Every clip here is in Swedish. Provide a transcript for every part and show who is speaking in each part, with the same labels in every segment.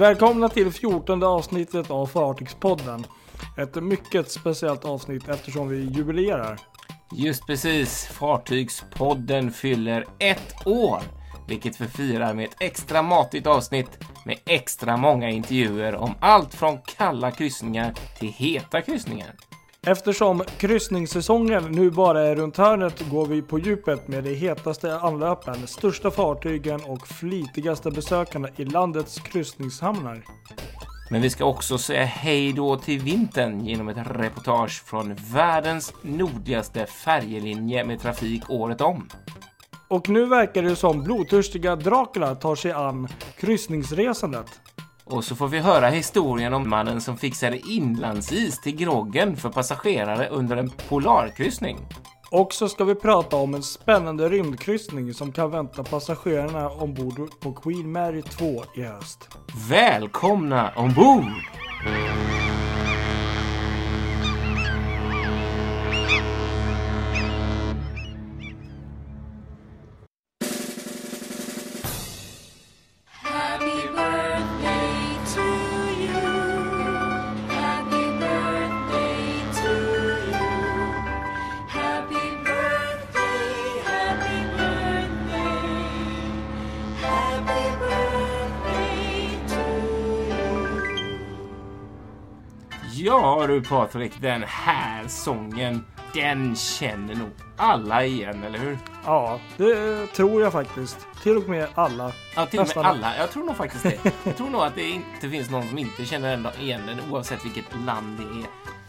Speaker 1: Välkomna till 14 avsnittet av Fartygspodden. Ett mycket speciellt avsnitt eftersom vi jubilerar.
Speaker 2: Just precis. Fartygspodden fyller ett år, vilket vi firar med ett extra matigt avsnitt med extra många intervjuer om allt från kalla kryssningar till heta kryssningar.
Speaker 1: Eftersom kryssningssäsongen nu bara är runt hörnet går vi på djupet med de hetaste anlöpen, största fartygen och flitigaste besökarna i landets kryssningshamnar.
Speaker 2: Men vi ska också säga hej då till vintern genom ett reportage från världens nordligaste färjelinje med trafik året om.
Speaker 1: Och nu verkar det som blodtörstiga Dracula tar sig an kryssningsresandet.
Speaker 2: Och så får vi höra historien om mannen som fixade inlandsis till groggen för passagerare under en polarkryssning.
Speaker 1: Och så ska vi prata om en spännande rymdkryssning som kan vänta passagerarna ombord på Queen Mary 2 i höst.
Speaker 2: Välkomna ombord! Du Patrik, den här sången, den känner nog alla igen, eller hur?
Speaker 1: Ja, det tror jag faktiskt. Till och med alla.
Speaker 2: Ja, till och med alla. Jag tror nog faktiskt det. Jag tror nog att det inte finns någon som inte känner igen den oavsett vilket land det är.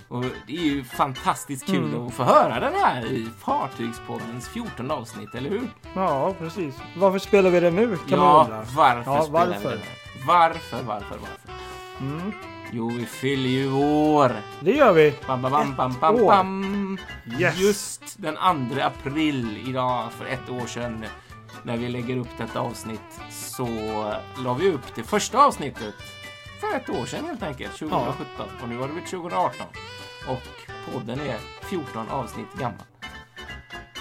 Speaker 2: Och det är ju fantastiskt kul
Speaker 1: Mm.
Speaker 2: att få höra den här i Fartygspoddens 14 avsnitt, eller hur?
Speaker 1: Ja, precis. Varför spelar vi det nu kan man
Speaker 2: ja,
Speaker 1: undra.
Speaker 2: varför
Speaker 1: Ja,
Speaker 2: spelar
Speaker 1: varför?
Speaker 2: den? Varför, varför, varför?
Speaker 1: Mm,
Speaker 2: Jo, vi fyller ju år.
Speaker 1: det gör vi.
Speaker 2: Bam, bam, bam, bam, bam, bam.
Speaker 1: Yes.
Speaker 2: Just den 2 april idag för ett år sedan när vi lägger upp detta avsnitt så la vi upp det första avsnittet för ett år sedan helt enkelt, 2017. Och nu har det blivit 2018. Och podden är 14 avsnitt gammal.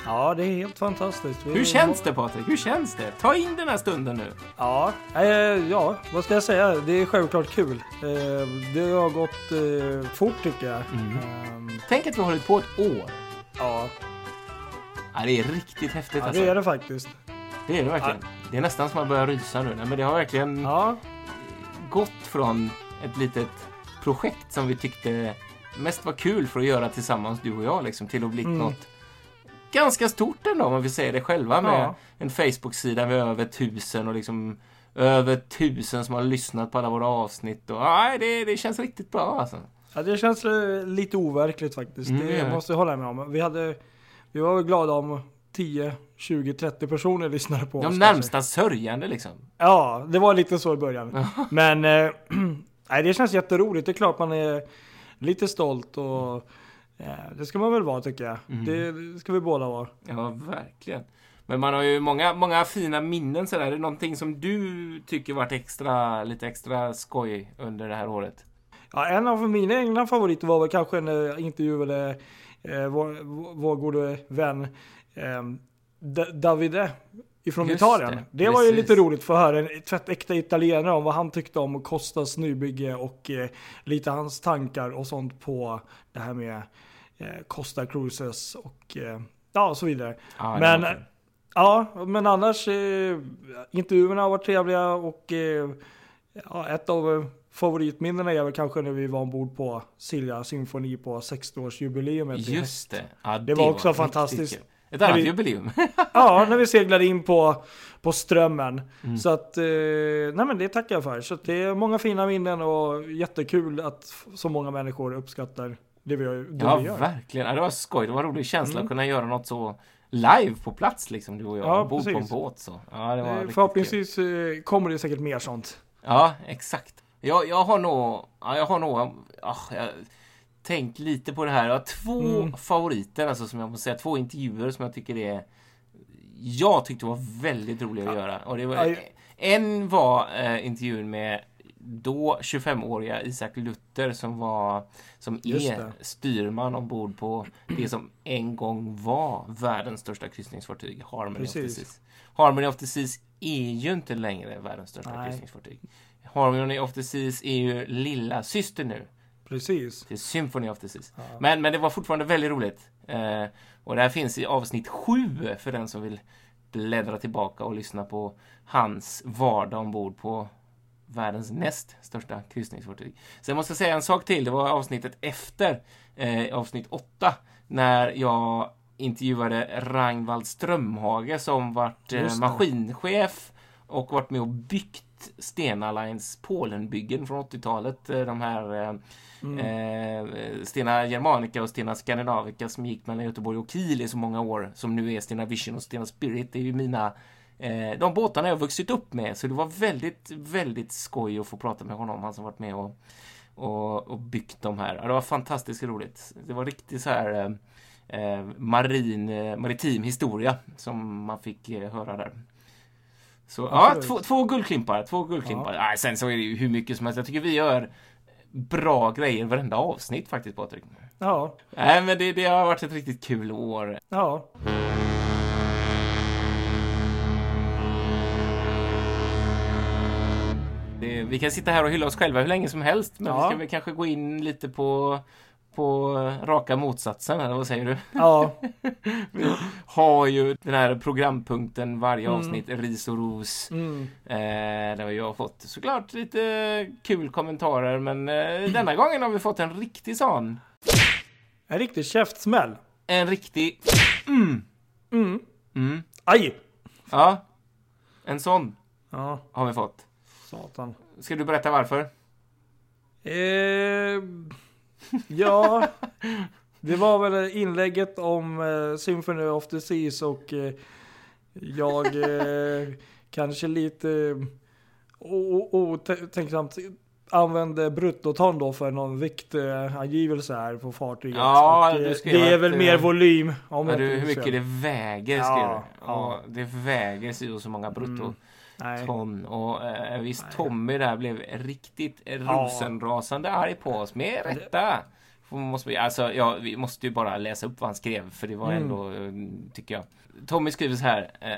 Speaker 1: Ja, det är helt fantastiskt. Vi-
Speaker 2: Hur känns det Patrik? Hur känns det? Ta in den här stunden nu.
Speaker 1: Ja, eh, ja, vad ska jag säga? Det är självklart kul. Eh, det har gått eh, fort tycker jag.
Speaker 2: Mm.
Speaker 1: Ehm,
Speaker 2: Tänk att vi har hållit på ett år.
Speaker 1: ja,
Speaker 2: Ja, det är riktigt häftigt
Speaker 1: ja,
Speaker 2: alltså.
Speaker 1: det är det faktiskt.
Speaker 2: Det är det verkligen. Det är nästan som man börjar rysa nu. Nej, men det har verkligen
Speaker 1: Ja,
Speaker 2: gått från ett litet projekt som vi tyckte mest var kul för att göra tillsammans, du och jag, liksom, till att bli
Speaker 1: Mm.
Speaker 2: något ganska stort ändå, om vi säger det själva, med
Speaker 1: Ja.
Speaker 2: en Facebook-sida med över tusen och liksom över tusen som har lyssnat på alla våra avsnitt. Och, nej, det, det känns riktigt bra alltså.
Speaker 1: ja, det känns eh, lite overkligt faktiskt.
Speaker 2: Mm,
Speaker 1: det måste jag hålla med om. Vi, hade, vi var väl glada om 10, 20, 30 personer lyssnade på
Speaker 2: De
Speaker 1: oss. kanske.
Speaker 2: närmsta sörjande liksom.
Speaker 1: Ja, det var lite så i början. Men nej, det känns jätteroligt. Det är klart man är lite stolt och det ska man väl vara tycker jag.
Speaker 2: Mm.
Speaker 1: Det, ska vi båda vara.
Speaker 2: Ja, verkligen. Men man har ju många, många fina minnen sådär. Är det någonting som du tycker varit extra, lite extra skoj under det här året?
Speaker 1: Ja, en av mina egna favoriter var väl kanske en eh, intervju med eh, vår, vår, gode vän eh, Davide ifrån
Speaker 2: Just
Speaker 1: Italien.
Speaker 2: det,
Speaker 1: Det, var ju lite roligt för att höra en tvättäkta italienare om vad han tyckte om Costas nybygge och eh, lite hans tankar och sånt på det här med eh, Costa Cruises och eh, ja, så vidare.
Speaker 2: Det
Speaker 1: Men-
Speaker 2: var.
Speaker 1: Ja, men annars eh, intervjuerna har varit trevliga och eh, ja, ett av eh, favoritminnena är väl kanske när vi var ombord på Silja symfoni på 60-årsjubileumet. i höst.
Speaker 2: Just det. Ja,
Speaker 1: Det var också
Speaker 2: riktigt
Speaker 1: fantastiskt.
Speaker 2: kul. Ett annat
Speaker 1: vi-
Speaker 2: jubileum.
Speaker 1: Ja, när vi seglade in på, på Strömmen.
Speaker 2: Mm.
Speaker 1: Så att, eh, nej men det tackar jag för. Så det är många fina minnen och jättekul att så många människor uppskattar det vi, det
Speaker 2: Ja,
Speaker 1: vi gör.
Speaker 2: verkligen. Det var skoj. Det var en rolig känsla
Speaker 1: Mm.
Speaker 2: att kunna göra något så live på plats, liksom, du och jag.
Speaker 1: Ja,
Speaker 2: ombord på en båt. Så. Ja, det var
Speaker 1: Eh,
Speaker 2: riktigt kul.
Speaker 1: Förhoppningsvis eh, kommer det säkert mer sånt.
Speaker 2: Ja, exakt. Jag, jag har nog... Ja, jag har nog... ah, tänkt lite på det här. Jag har två
Speaker 1: Mm.
Speaker 2: favoriter, alltså, som jag måste säga. Två intervjuer som jag tycker är... Jag tyckte var väldigt roliga att göra. Och det var, en var eh, intervjun med då 25-åriga Isak Luther som var som är styrman ombord på det som en gång var världens största kryssningsfartyg, Harmony of the
Speaker 1: Precis.
Speaker 2: Seas. Harmony of the Seas är ju inte längre världens största
Speaker 1: Nej.
Speaker 2: kryssningsfartyg. Harmony of the Seas är ju lilla syster nu
Speaker 1: Precis.
Speaker 2: till Symphony of the Seas. Men, men det var fortfarande väldigt roligt. Eh, och det här finns i avsnitt sju för den som vill bläddra tillbaka och lyssna på hans vardag ombord på världens näst största kryssningsfartyg. Sen måste jag säga en sak till. Det var avsnittet efter eh, avsnitt åtta när jag intervjuade Ragnvald Strömhage som varit eh, maskinchef och varit med och byggt Stena Lines Polenbyggen från 80-talet. Eh, De här eh, eh, Stena Germanica och Stena Scandinavica som gick mellan Göteborg och Kiel i så många år som nu är Stena Vision och Stena Spirit. Det är ju mina de båtarna jag vuxit upp med. Så det var väldigt, väldigt skoj att få prata med honom. Han som varit med och, och, och byggt de här. Ja, det var fantastiskt roligt. Det var riktigt så här eh, eh, marin, eh, maritim historia som man fick eh, höra där. Så ja, två, två guldklimpar. Två guldklimpar. Nej, sen så är det ju hur mycket som helst. Jag tycker vi gör bra grejer varenda avsnitt faktiskt Patrik.
Speaker 1: Ja.
Speaker 2: Nej, men det, det har varit ett riktigt kul år.
Speaker 1: Ja.
Speaker 2: Vi kan sitta här och hylla oss själva hur länge som helst, men vi
Speaker 1: Ja.
Speaker 2: ska väl kanske gå in lite på, på raka motsatsen, eller vad säger du?
Speaker 1: Ja.
Speaker 2: Vi har ju den här programpunkten varje avsnitt, ris och ros.
Speaker 1: Mm.
Speaker 2: Eh, där jag har fått såklart lite kul kommentarer, men eh, denna gången har vi fått en riktig sån.
Speaker 1: En riktig käftsmäll.
Speaker 2: En riktig... Mm.
Speaker 1: Mm.
Speaker 2: Mm.
Speaker 1: Aj!
Speaker 2: Ja, en sån
Speaker 1: Ja,
Speaker 2: har vi fått.
Speaker 1: satan.
Speaker 2: Ska du berätta varför?
Speaker 1: Eh, ja, det var väl inlägget om eh, Symphony of the Seas och eh, jag eh, kanske lite o- otänksamt använde bruttoton då för någon viktangivelse här på fartyget.
Speaker 2: Ja,
Speaker 1: och,
Speaker 2: du
Speaker 1: eh,
Speaker 2: skrev
Speaker 1: det är väl
Speaker 2: eh,
Speaker 1: mer volym. Om
Speaker 2: Ja, du, hur mycket det väger,
Speaker 1: Ja,
Speaker 2: skrev du.
Speaker 1: ja.
Speaker 2: Det väger så så många bruttoton.
Speaker 1: Nej.
Speaker 2: Och eh, visst,
Speaker 1: Nej.
Speaker 2: Tommy där blev riktigt rosenrasande arg på oss. Med rätta. Måste alltså, ja, vi måste ju bara läsa upp vad han skrev, för det var
Speaker 1: Mm.
Speaker 2: ändå, eh, tycker jag. Tommy skriver så här. Eh,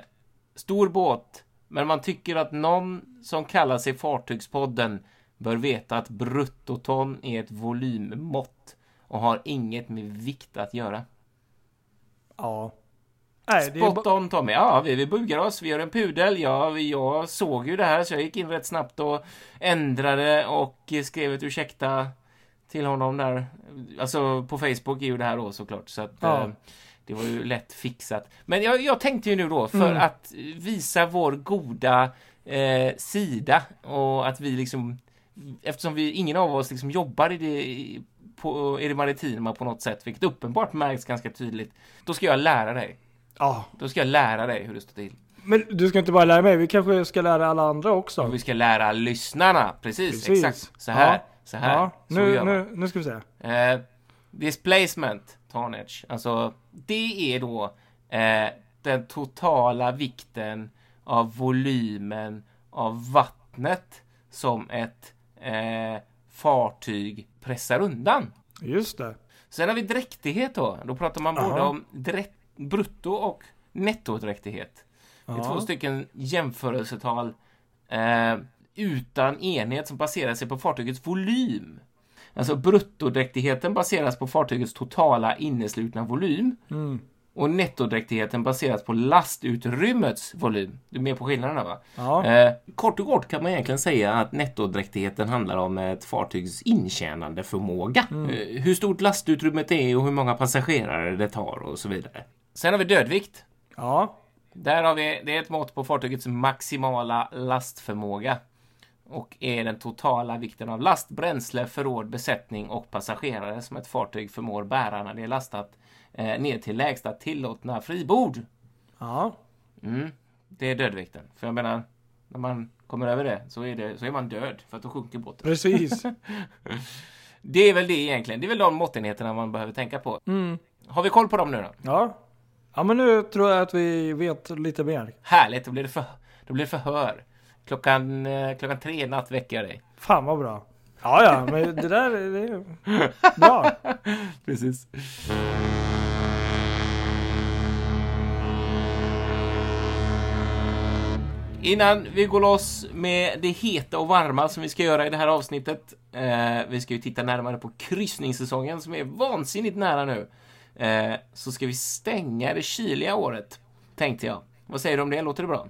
Speaker 2: Stor båt, men man tycker att någon som kallar sig Fartygspodden bör veta att bruttoton är ett volymmått och har inget med vikt att göra.
Speaker 1: Ja. Nej,
Speaker 2: Spot on Tommy. Ja, vi, vi bugar oss. Vi gör en pudel. Ja, jag såg ju det här så jag gick in rätt snabbt och ändrade och skrev ett ursäkta till honom där. Alltså på Facebook är ju det här då såklart. Så att
Speaker 1: Ja.
Speaker 2: eh, det var ju lätt fixat. Men jag, jag tänkte ju nu då för
Speaker 1: Mm.
Speaker 2: att visa vår goda eh, sida och att vi liksom Eftersom vi, ingen av oss liksom jobbar i det, på, i det maritima på något sätt, vilket uppenbart märks ganska tydligt. Då ska jag lära dig.
Speaker 1: Ja.
Speaker 2: Då ska jag lära dig hur det står till.
Speaker 1: Men du ska inte bara lära mig, vi kanske ska lära alla andra också.
Speaker 2: Och vi ska lära lyssnarna. Precis,
Speaker 1: Precis.
Speaker 2: exakt. Så här.
Speaker 1: Ja.
Speaker 2: Så här.
Speaker 1: Ja,
Speaker 2: så
Speaker 1: nu, nu, nu ska vi se.
Speaker 2: Eh, displacement tonnage. Alltså, det är då eh, den totala vikten av volymen av vattnet som ett eh, fartyg pressar undan.
Speaker 1: Just det.
Speaker 2: Sen har vi dräktighet då. Då pratar man både
Speaker 1: Aha.
Speaker 2: om dräkt, brutto och nettodräktighet. Det är
Speaker 1: Ja.
Speaker 2: två stycken jämförelsetal eh, utan enhet som baserar sig på fartygets volym. Alltså bruttodräktigheten baseras på fartygets totala inneslutna volym
Speaker 1: Mm.
Speaker 2: och nettodräktigheten baseras på lastutrymmets volym. Du är med på skillnaderna va?
Speaker 1: Ja.
Speaker 2: Eh, kort och kort kan man egentligen säga att nettodräktighet handlar om ett fartygs intjänande förmåga.
Speaker 1: Mm.
Speaker 2: Eh, hur stort lastutrymmet är och hur många passagerare det tar och så vidare. Sen har vi dödvikt.
Speaker 1: Ja.
Speaker 2: Där har vi, det är ett mått på fartygets maximala lastförmåga och är den totala vikten av last, bränsle, förråd, besättning och passagerare som ett fartyg förmår bära när det är lastat eh, ner till lägsta tillåtna fribord.
Speaker 1: Ja.
Speaker 2: Mm, det är dödvikten. För jag menar, när man kommer över det så är, det, så är man död för att då sjunker båten.
Speaker 1: Precis.
Speaker 2: Det är väl det egentligen. Det är väl de måttenheterna man behöver tänka på.
Speaker 1: Mm.
Speaker 2: Har vi koll på dem nu då?
Speaker 1: Ja. Ja men nu tror jag att vi vet lite mer.
Speaker 2: Härligt, då blir det, för, då blir det förhör. Klockan, eh, klockan tre natt väcker jag dig.
Speaker 1: Fan vad bra. Ja ja, men det där är det är bra.
Speaker 2: Precis. Innan vi går loss med det heta och varma som vi ska göra i det här avsnittet. Eh, vi ska ju titta närmare på kryssningssäsongen som är vansinnigt nära nu. Eh, så ska vi stänga det kyliga året, tänkte jag. Vad säger du om det? Låter det bra?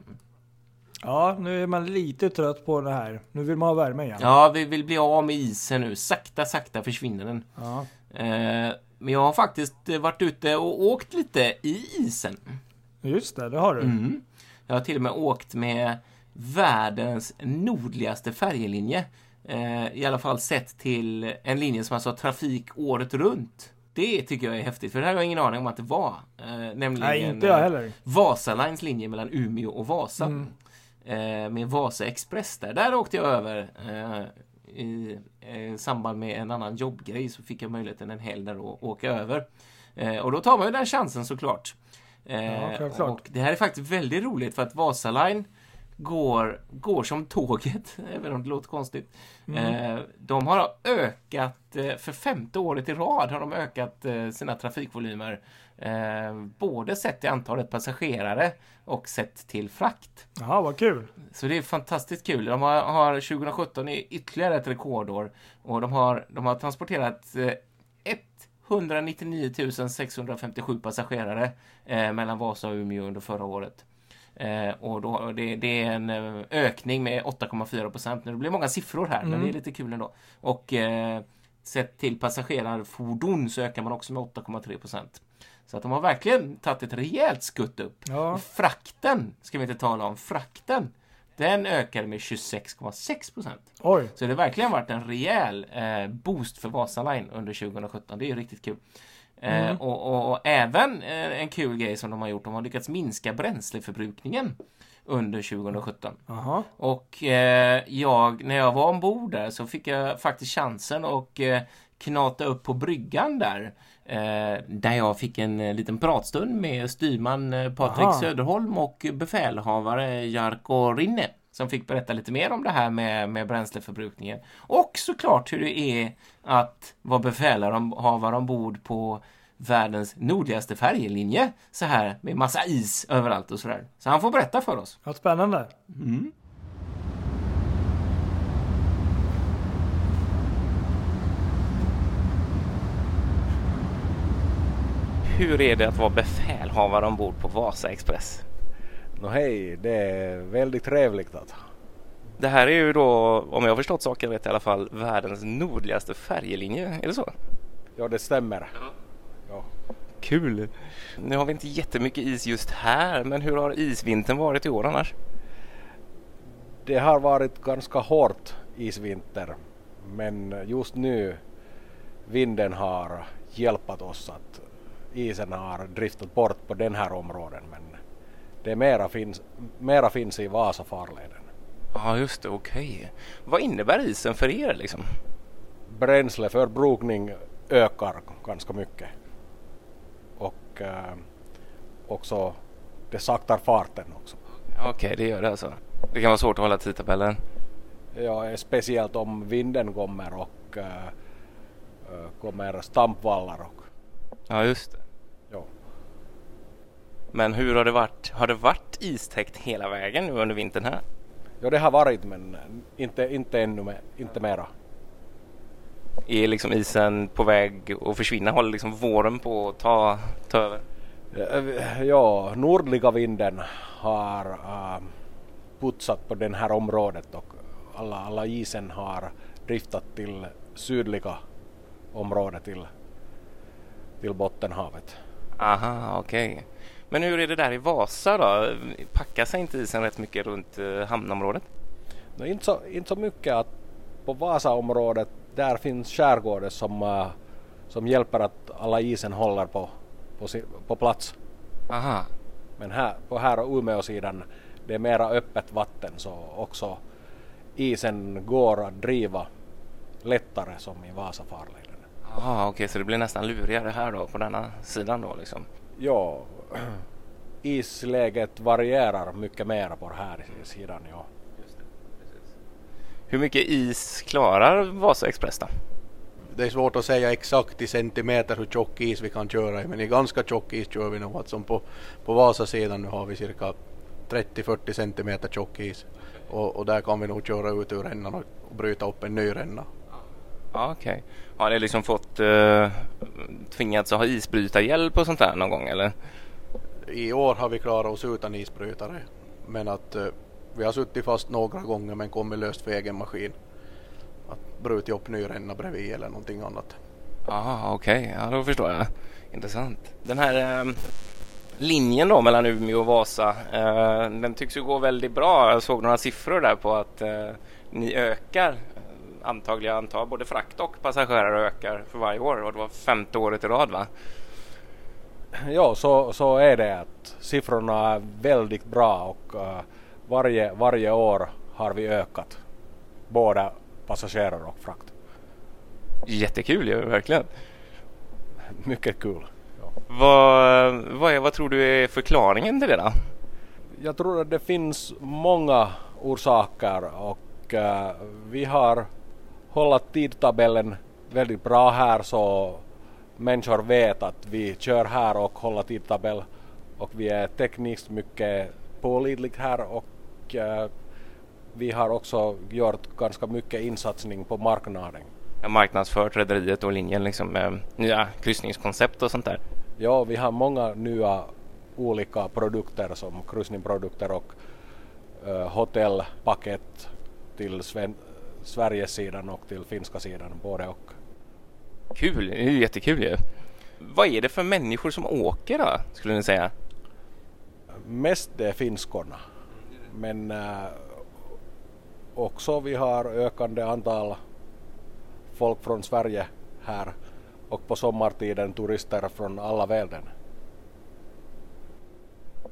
Speaker 1: Ja, nu är man lite trött på det här. Nu vill man ha värme igen.
Speaker 2: Ja, vi vill bli av med isen nu. Sakta, sakta försvinner den.
Speaker 1: Ja.
Speaker 2: Eh, men jag har faktiskt eh, varit ute och åkt lite i isen.
Speaker 1: Just det, det har du.
Speaker 2: Mm. Jag har till och med åkt med världens nordligaste färjelinje. Eh, I alla fall sett till en linje som alltså har trafik året runt. Det tycker jag är häftigt, för det här har jag ingen aning om att det var. Eh, nämligen
Speaker 1: Nej, inte jag
Speaker 2: eh,
Speaker 1: heller.
Speaker 2: Vasalines linje mellan Umeå och Vasa.
Speaker 1: Mm.
Speaker 2: Eh, med Vasa Express där. Där åkte jag över. Eh, I eh, samband med en annan jobbgrej så fick jag möjligheten en helg där att åka över. Eh, och då tar man ju den chansen såklart. Eh,
Speaker 1: Ja,
Speaker 2: och det här är faktiskt väldigt roligt för att Vasaline går, går som tåget, även om det låter konstigt.
Speaker 1: Mm.
Speaker 2: Eh, de har ökat, eh, för femte året i rad har de ökat eh, sina trafikvolymer. Eh, både sett till antalet passagerare och sett till frakt.
Speaker 1: Jaha, vad kul.
Speaker 2: Så det är fantastiskt kul. De har, har 2017 är ytterligare ett rekordår och de har, de har transporterat eh, 199 657 passagerare eh, mellan Vasa och Umeå under förra året. Eh, och då, det, det är en eh, ökning med 8,4 procent. Det blir många siffror här, men
Speaker 1: Mm.
Speaker 2: det är lite kul ändå. Och eh, sett till passagerarfordon så ökar man också med 8,3 procent. Så att de har verkligen tagit ett rejält skutt upp.
Speaker 1: Ja.
Speaker 2: Och frakten ska vi inte tala om. Frakten, den ökade med 26,6 procent. Så det har verkligen varit en rejäl eh, boost för Vasaline under 2017. Det är ju riktigt kul. Eh,
Speaker 1: Mm.
Speaker 2: och, och, och även eh, en kul grej som de har gjort. De har lyckats minska bränsleförbrukningen under 2017.
Speaker 1: Jaha.
Speaker 2: Och eh, jag, när jag var ombord där så fick jag faktiskt chansen att eh, knata upp på bryggan där. Eh, där jag fick en eh, liten pratstund med styrman Patrik
Speaker 1: Aha.
Speaker 2: Söderholm och befälhavare Jarko Rinne. Som fick berätta lite mer om det här med, med bränsleförbrukningen. Och såklart hur det är att vara befälhavare ombord på världens nordligaste färjelinje. Så här med massa is överallt och sådär. Så han får berätta för oss.
Speaker 1: Vad spännande.
Speaker 2: Hur är det att vara befälhavare ombord på Vasa Express?
Speaker 3: Nå hej, det är väldigt trevligt att
Speaker 2: Det här är ju då, om jag har förstått saken rätt i alla fall, världens nordligaste färjelinje. Är det så?
Speaker 3: Ja, det stämmer. Ja.
Speaker 2: Kul! Nu har vi inte jättemycket is just här, men hur har isvintern varit i år annars?
Speaker 3: Det har varit ganska hårt isvinter men just nu vinden har hjälpt oss att isen har driftat bort på den här områden men det mera finns, mera finns i Vasafarleden.
Speaker 2: Ja, just det, okej. Vad innebär isen för er liksom?
Speaker 3: Bränsleförbrukning ökar ganska mycket och eh, också det saktar farten också.
Speaker 2: Okej, det gör det alltså. Det kan vara svårt att hålla tidtabellen.
Speaker 3: Ja, speciellt om vinden kommer och äh, äh, kommer stampvallar och
Speaker 2: Ja, just det. Men hur har det varit? Har det varit istäckt hela vägen nu under vintern här?
Speaker 3: ja, det har varit men inte, inte ännu med, inte mera.
Speaker 2: Är liksom isen på väg att försvinna? Håller liksom våren på att ta, ta över?
Speaker 3: Äh, Ja, nordliga vinden har äh, putsat på det här området och alla, alla isen har driftat till sydliga området till, till Bottenhavet.
Speaker 2: Aha, okej. Men hur är det där i Vasa då? Packar sig inte isen rätt mycket runt eh, hamnområdet?
Speaker 3: No, inte, så, inte så mycket att på Vasaområdet där finns skärgården som, äh, som hjälper att alla isen håller på, på, på plats.
Speaker 2: Aha.
Speaker 3: Men här, på här Umeå-sidan det är mera öppet vatten så också isen går att driva lättare som i Vasafarleden.
Speaker 2: Aha, okej, så det blir nästan lurigare här då på denna sidan då liksom?
Speaker 3: Ja, isläget varierar mycket mera på den här sidan. Ja.
Speaker 2: Hur mycket is klarar Vasa Express då?
Speaker 4: Det är svårt att säga exakt i centimeter hur tjock is vi kan köra i men i ganska tjock is kör vi nog. Alltså på, på Vasasidan nu har vi cirka 30-40 centimeter tjock is. Och, och där kan vi nog köra ut ur rännan och, och bryta upp en ny ränna.
Speaker 5: Ja, okej. Har ni liksom fått uh, tvingats att ha isbrytarhjälp och sånt där någon gång eller?
Speaker 4: I år har vi klarat oss utan isbrytare. Men att uh, vi har suttit fast några gånger men kommit löst för egen maskin. Att brutit upp ny ränna bredvid eller någonting annat.
Speaker 5: Jaha, okej. Ja, då förstår jag. Intressant. Den här eh, linjen då mellan Umeå och Vasa, eh, den tycks ju gå väldigt bra. Jag såg några siffror där på att eh, ni ökar antagligen antal både frakt och passagerare ökar för varje år och det var femte året i rad va?
Speaker 3: Ja, så, så är det att siffrorna är väldigt bra och uh, varje, varje år har vi ökat både passagerare och frakt.
Speaker 5: Jättekul ju, verkligen.
Speaker 3: Mycket kul.
Speaker 5: Vad, vad, är, vad tror du är förklaringen till det då?
Speaker 3: Jag tror att det finns många orsaker och uh, vi har hållit tidtabellen väldigt bra här så människor vet att vi kör här och håller tidtabell och vi är tekniskt mycket pålitliga här och uh, vi har också gjort ganska mycket insatsning på marknaden.
Speaker 5: Har marknadsfört rederiet och linjen liksom med nya kryssningskoncept och sånt där.
Speaker 3: Ja, vi har många nya olika produkter som kryssningsprodukter och uh, hotellpaket till Sven- Sveriges sidan och till finska sidan, både och.
Speaker 5: Kul, det är ju jättekul ju. Vad är det för människor som åker då, skulle ni säga?
Speaker 3: Mest det är finskorna, men äh, också vi har ökande antal folk från Sverige här och på sommartiden turister från alla världen.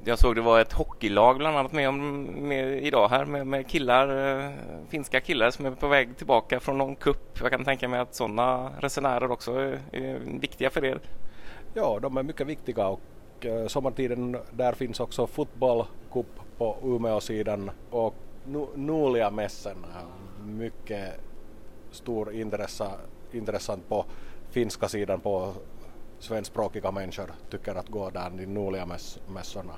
Speaker 5: Jag såg det var ett hockeylag bland annat med, om, med idag här med, med killar, eh, finska killar som är på väg tillbaka från någon kupp. Jag kan tänka mig att sådana resenärer också är, är viktiga för er.
Speaker 3: Ja, de är mycket viktiga och eh, sommartiden där finns också fotbollscup på Umeåsidan och nu, mässan är mycket stor intressa, intressant på finska sidan på svenskspråkiga människor tycker att gå där de Nulia-mässorna.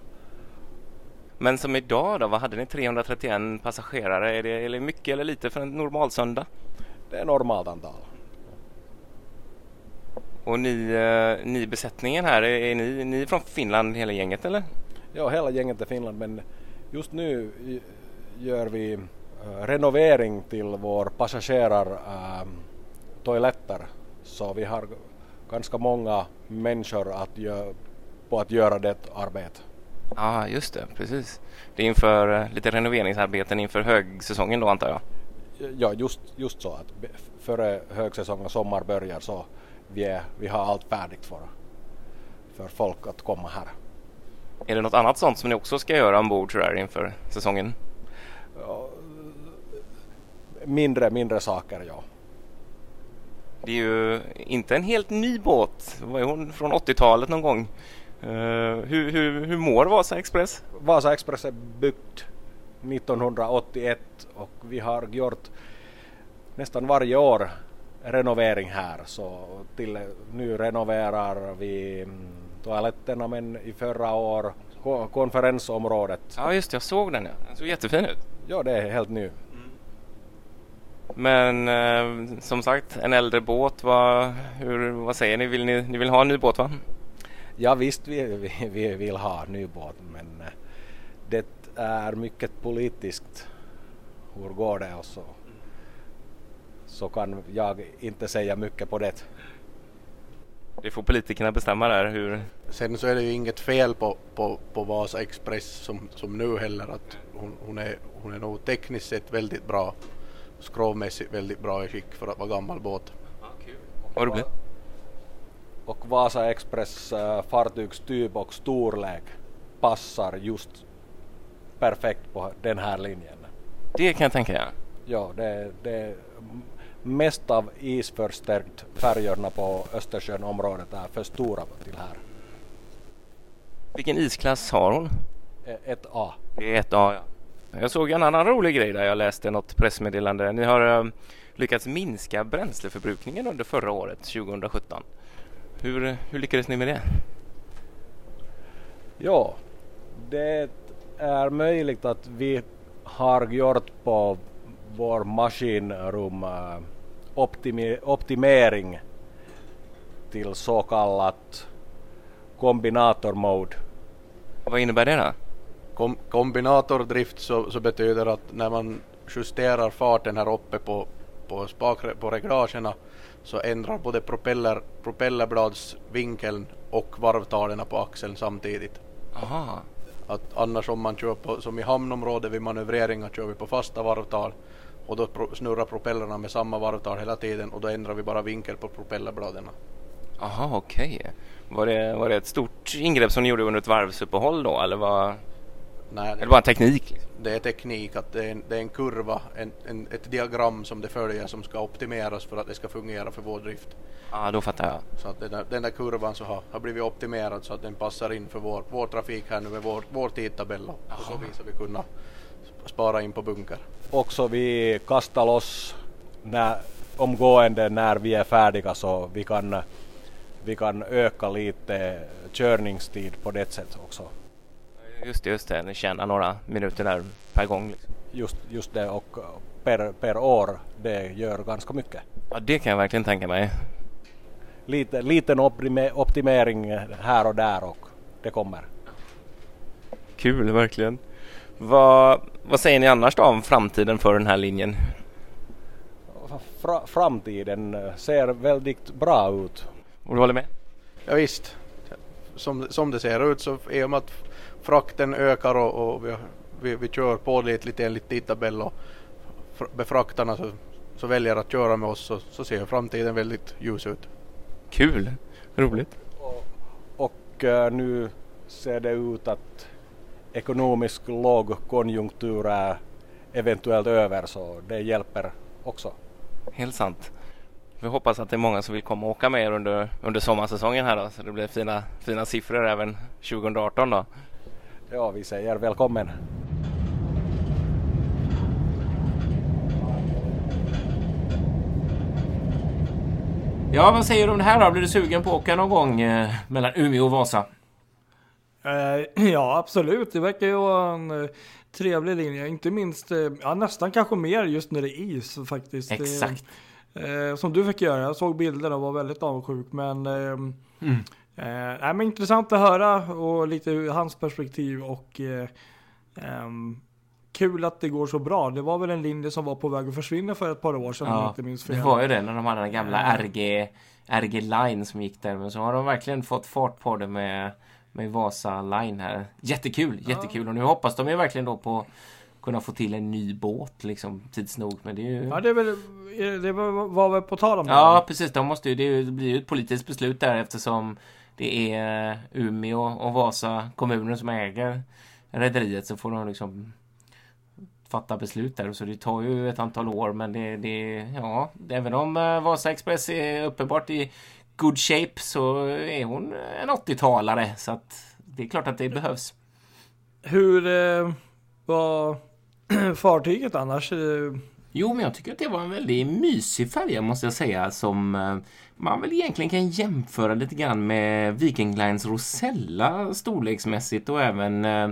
Speaker 5: Men som idag då, vad hade ni? 331 passagerare? Är det, är det mycket eller lite för en normal söndag?
Speaker 3: Det är normalt antal.
Speaker 5: Och ni, eh, ni besättningen här, är, är ni, ni är från Finland hela gänget eller?
Speaker 3: Ja, hela gänget är Finland men just nu gör vi eh, renovering till vår passagerar eh, toaletter så vi har ganska många människor att gö- på att göra det arbetet.
Speaker 5: Ja, just det, precis. Det är inför eh, lite renoveringsarbeten inför högsäsongen då antar jag.
Speaker 3: Ja, just, just så att före högsäsongen och sommar börjar så vi, är, vi har allt färdigt för, för folk att komma här.
Speaker 5: Är det något annat sånt som ni också ska göra ombord sådär inför säsongen?
Speaker 3: Mindre, mindre saker, ja.
Speaker 5: Det är ju inte en helt ny båt. Var är hon från 80-talet någon gång? Eh, hur, hur, hur mår Vasa Express?
Speaker 3: Vasa Express är byggt 1981 och vi har gjort nästan varje år renovering här så till nu renoverar vi mm, toaletterna men i förra år ko- konferensområdet.
Speaker 5: Ja just det, jag såg den ja. Den såg jättefin ut.
Speaker 3: Ja, det är helt ny.
Speaker 5: Men eh, som sagt, en äldre båt. Vad, hur, vad säger ni? Vill ni? Ni vill ha en ny båt va?
Speaker 3: Ja visst vi, vi, vi vill ha ny båt men eh, det är mycket politiskt. Hur går det och så, så kan jag inte säga mycket på det.
Speaker 5: Det får politikerna bestämma där hur...
Speaker 4: Sen så är det ju inget fel på, på, på Vasa Express som, som nu heller att hon, hon, är, hon är nog tekniskt sett väldigt bra. Skrovmässigt väldigt bra i skick för att vara gammal båt.
Speaker 5: Vad roligt.
Speaker 3: Och Vasa Express äh, fartygstyp och storlek passar just perfekt på den här linjen.
Speaker 5: Det kan jag tänka ja.
Speaker 3: Ja, det, det är mest av isförstärkt färjorna på Östersjönområdet är för stora till här.
Speaker 5: Vilken isklass har hon?
Speaker 3: E- Ett A.
Speaker 5: Det är ett A ja. Jag såg en annan rolig grej där jag läste något pressmeddelande. Ni har eh, lyckats minska bränsleförbrukningen under förra året, 2017. Hur, hur lyckades ni med det?
Speaker 3: Ja, det är möjligt att vi har gjort på vår maskinrum eh, optimering till så kallat kombinator mode.
Speaker 5: Vad innebär det då?
Speaker 4: Kom, kombinatordrift så, så betyder att när man justerar farten här uppe på, på, spak, på reglagerna så ändrar både propeller, propellerbladsvinkeln och varvtalen på axeln samtidigt.
Speaker 5: Aha.
Speaker 4: Att annars om man kör på, som i hamnområdet vid manövreringar kör vi på fasta varvtal och då pro, snurrar propellrarna med samma varvtal hela tiden och då ändrar vi bara vinkel på propellerbladen.
Speaker 5: Aha, okej. Var, det, var det ett stort ingrepp som ni gjorde under ett varvsuppehåll då eller var
Speaker 4: Nej,
Speaker 5: eller bara teknik? Liksom?
Speaker 4: det är teknik att det är en, det är en kurva, en, en, ett diagram som det följer som ska optimeras för att det ska fungera för vår drift.
Speaker 5: Ja, då fattar jag.
Speaker 4: Så att den där, den där kurvan så har, har blivit optimerad så att den passar in för vår, vår trafik här nu med vår, vår tidtabell och på så vis har vi kunnat spara in på bunker.
Speaker 3: Också vi kastar loss när, omgående när vi är färdiga så vi kan, vi kan öka lite körningstid på det sättet också.
Speaker 5: Just det, just det. Ni tjänar några minuter där per gång. Liksom.
Speaker 3: Just, just det och per, per år det gör ganska mycket.
Speaker 5: Ja, det kan jag verkligen tänka mig.
Speaker 3: Lite, liten optime, optimering här och där och det kommer.
Speaker 5: Kul, verkligen. Vad, vad säger ni annars då om framtiden för den här linjen?
Speaker 3: Fra, framtiden ser väldigt bra ut.
Speaker 5: Och du håller med?
Speaker 4: Ja, visst, som, som det ser ut så i och med att frakten ökar och, och vi, vi, vi kör pålitligt enligt tidtabell och fr- befraktarna så, så väljer att köra med oss så, så ser framtiden väldigt ljus ut.
Speaker 5: Kul, roligt.
Speaker 3: Och eh, nu ser det ut att ekonomisk lågkonjunktur är eventuellt över så det hjälper också.
Speaker 5: Helt sant. Vi hoppas att det är många som vill komma och åka med er under, under sommarsäsongen här då. Så det blir fina, fina siffror även 2018 då.
Speaker 3: Ja, vi säger välkommen.
Speaker 2: Ja, vad säger du om det här då? Blir du sugen på att åka någon gång eh, mellan Umeå och Vasa?
Speaker 1: Eh, ja, absolut. Det verkar ju vara en eh, trevlig linje. Inte minst, ja, nästan kanske mer just när det är is faktiskt.
Speaker 2: Exakt.
Speaker 1: Som du fick göra. Jag såg bilderna och var väldigt avundsjuk. Men, ehm, eh, nej, men intressant att höra och lite ur hans perspektiv. Och eh, ehm, kul att det går så bra. Det var väl en linje som var på väg att försvinna för ett par år sedan om jag
Speaker 2: Ja,
Speaker 1: inte minns
Speaker 2: det
Speaker 1: fel.
Speaker 2: var ju det när de hade den gamla
Speaker 1: Ja.
Speaker 2: RG, RG Line som gick där. Men så har de verkligen fått fart på det med, med Vasa Line här. Jättekul, jättekul. Och nu hoppas de ju verkligen då på kunna få till en ny båt liksom tids nog. Men det är ju...
Speaker 1: Ja, det, är väl, det var, väl på tal om det.
Speaker 2: Ja, precis. De måste det ju- det blir ju ett politiskt beslut där eftersom det är Umeå och Vasa kommuner som äger rederiet så får de liksom fatta beslut där. Så det tar ju ett antal år men det, det ja, även om eh, Vasa Express är uppenbart i good shape så är hon en 80-talare så att det är klart att det behövs.
Speaker 1: Hur eh, var fartyget annars? Eh,
Speaker 2: Jo, men jag tycker att det var en väldigt mysig färja måste jag säga som eh, man väl egentligen kan jämföra lite grann med Viking Lines Rosella storleksmässigt och även eh,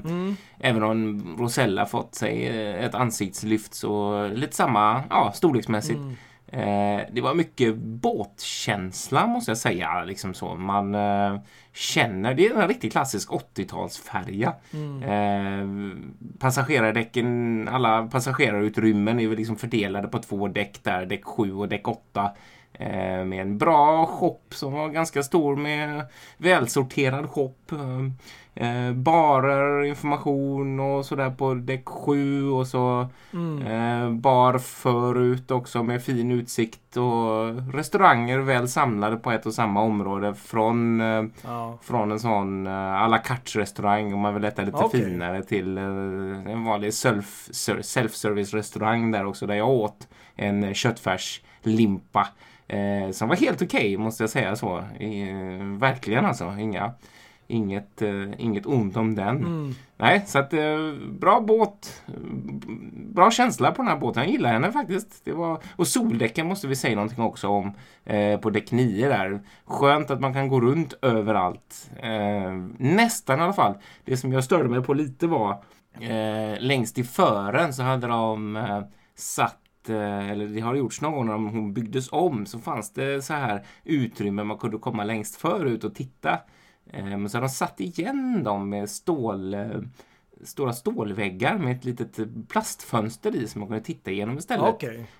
Speaker 2: även om Rosella fått sig ett ansiktslyft så lite samma ja, storleksmässigt. Eh, det var mycket båtkänsla måste jag säga. Liksom så. Man eh, känner, det är en riktigt klassisk 80-talsfärja. Eh, passagerardäcken, alla passagerarutrymmen är väl liksom fördelade på två däck där, däck 7 och däck 8. Eh, med en bra shop som var ganska stor med välsorterad shop. Eh, eh, barer, information och sådär på däck 7 och så eh, bar förut också med fin utsikt och restauranger väl samlade på ett och samma område från eh,
Speaker 1: ja.
Speaker 2: från en sån uh, à la carte restaurang om man vill äta lite
Speaker 1: Okej.
Speaker 2: finare till eh, en vanlig self, ser- self-service restaurang där också där jag åt en köttfärslimpa eh, som var helt okej måste jag säga så. Eh, verkligen alltså. Inga, inget, eh, inget ont om den. Nej, så att eh, bra båt, bra känsla på den här båten. Jag gillar henne faktiskt. Det var, och soldäcken måste vi säga någonting också om eh, på däck 9 där. Skönt att man kan gå runt överallt. Eh, nästan i alla fall. Det som jag störde mig på lite var längst i fören så hade de satt eh, eller det har gjorts någon gång när de- hon byggdes om så fanns det så här utrymme man kunde komma längst förut och titta. Eh, Men så har de satt igen dem med stål, eh, stora stålväggar med ett litet plastfönster i som man kunde titta igenom istället.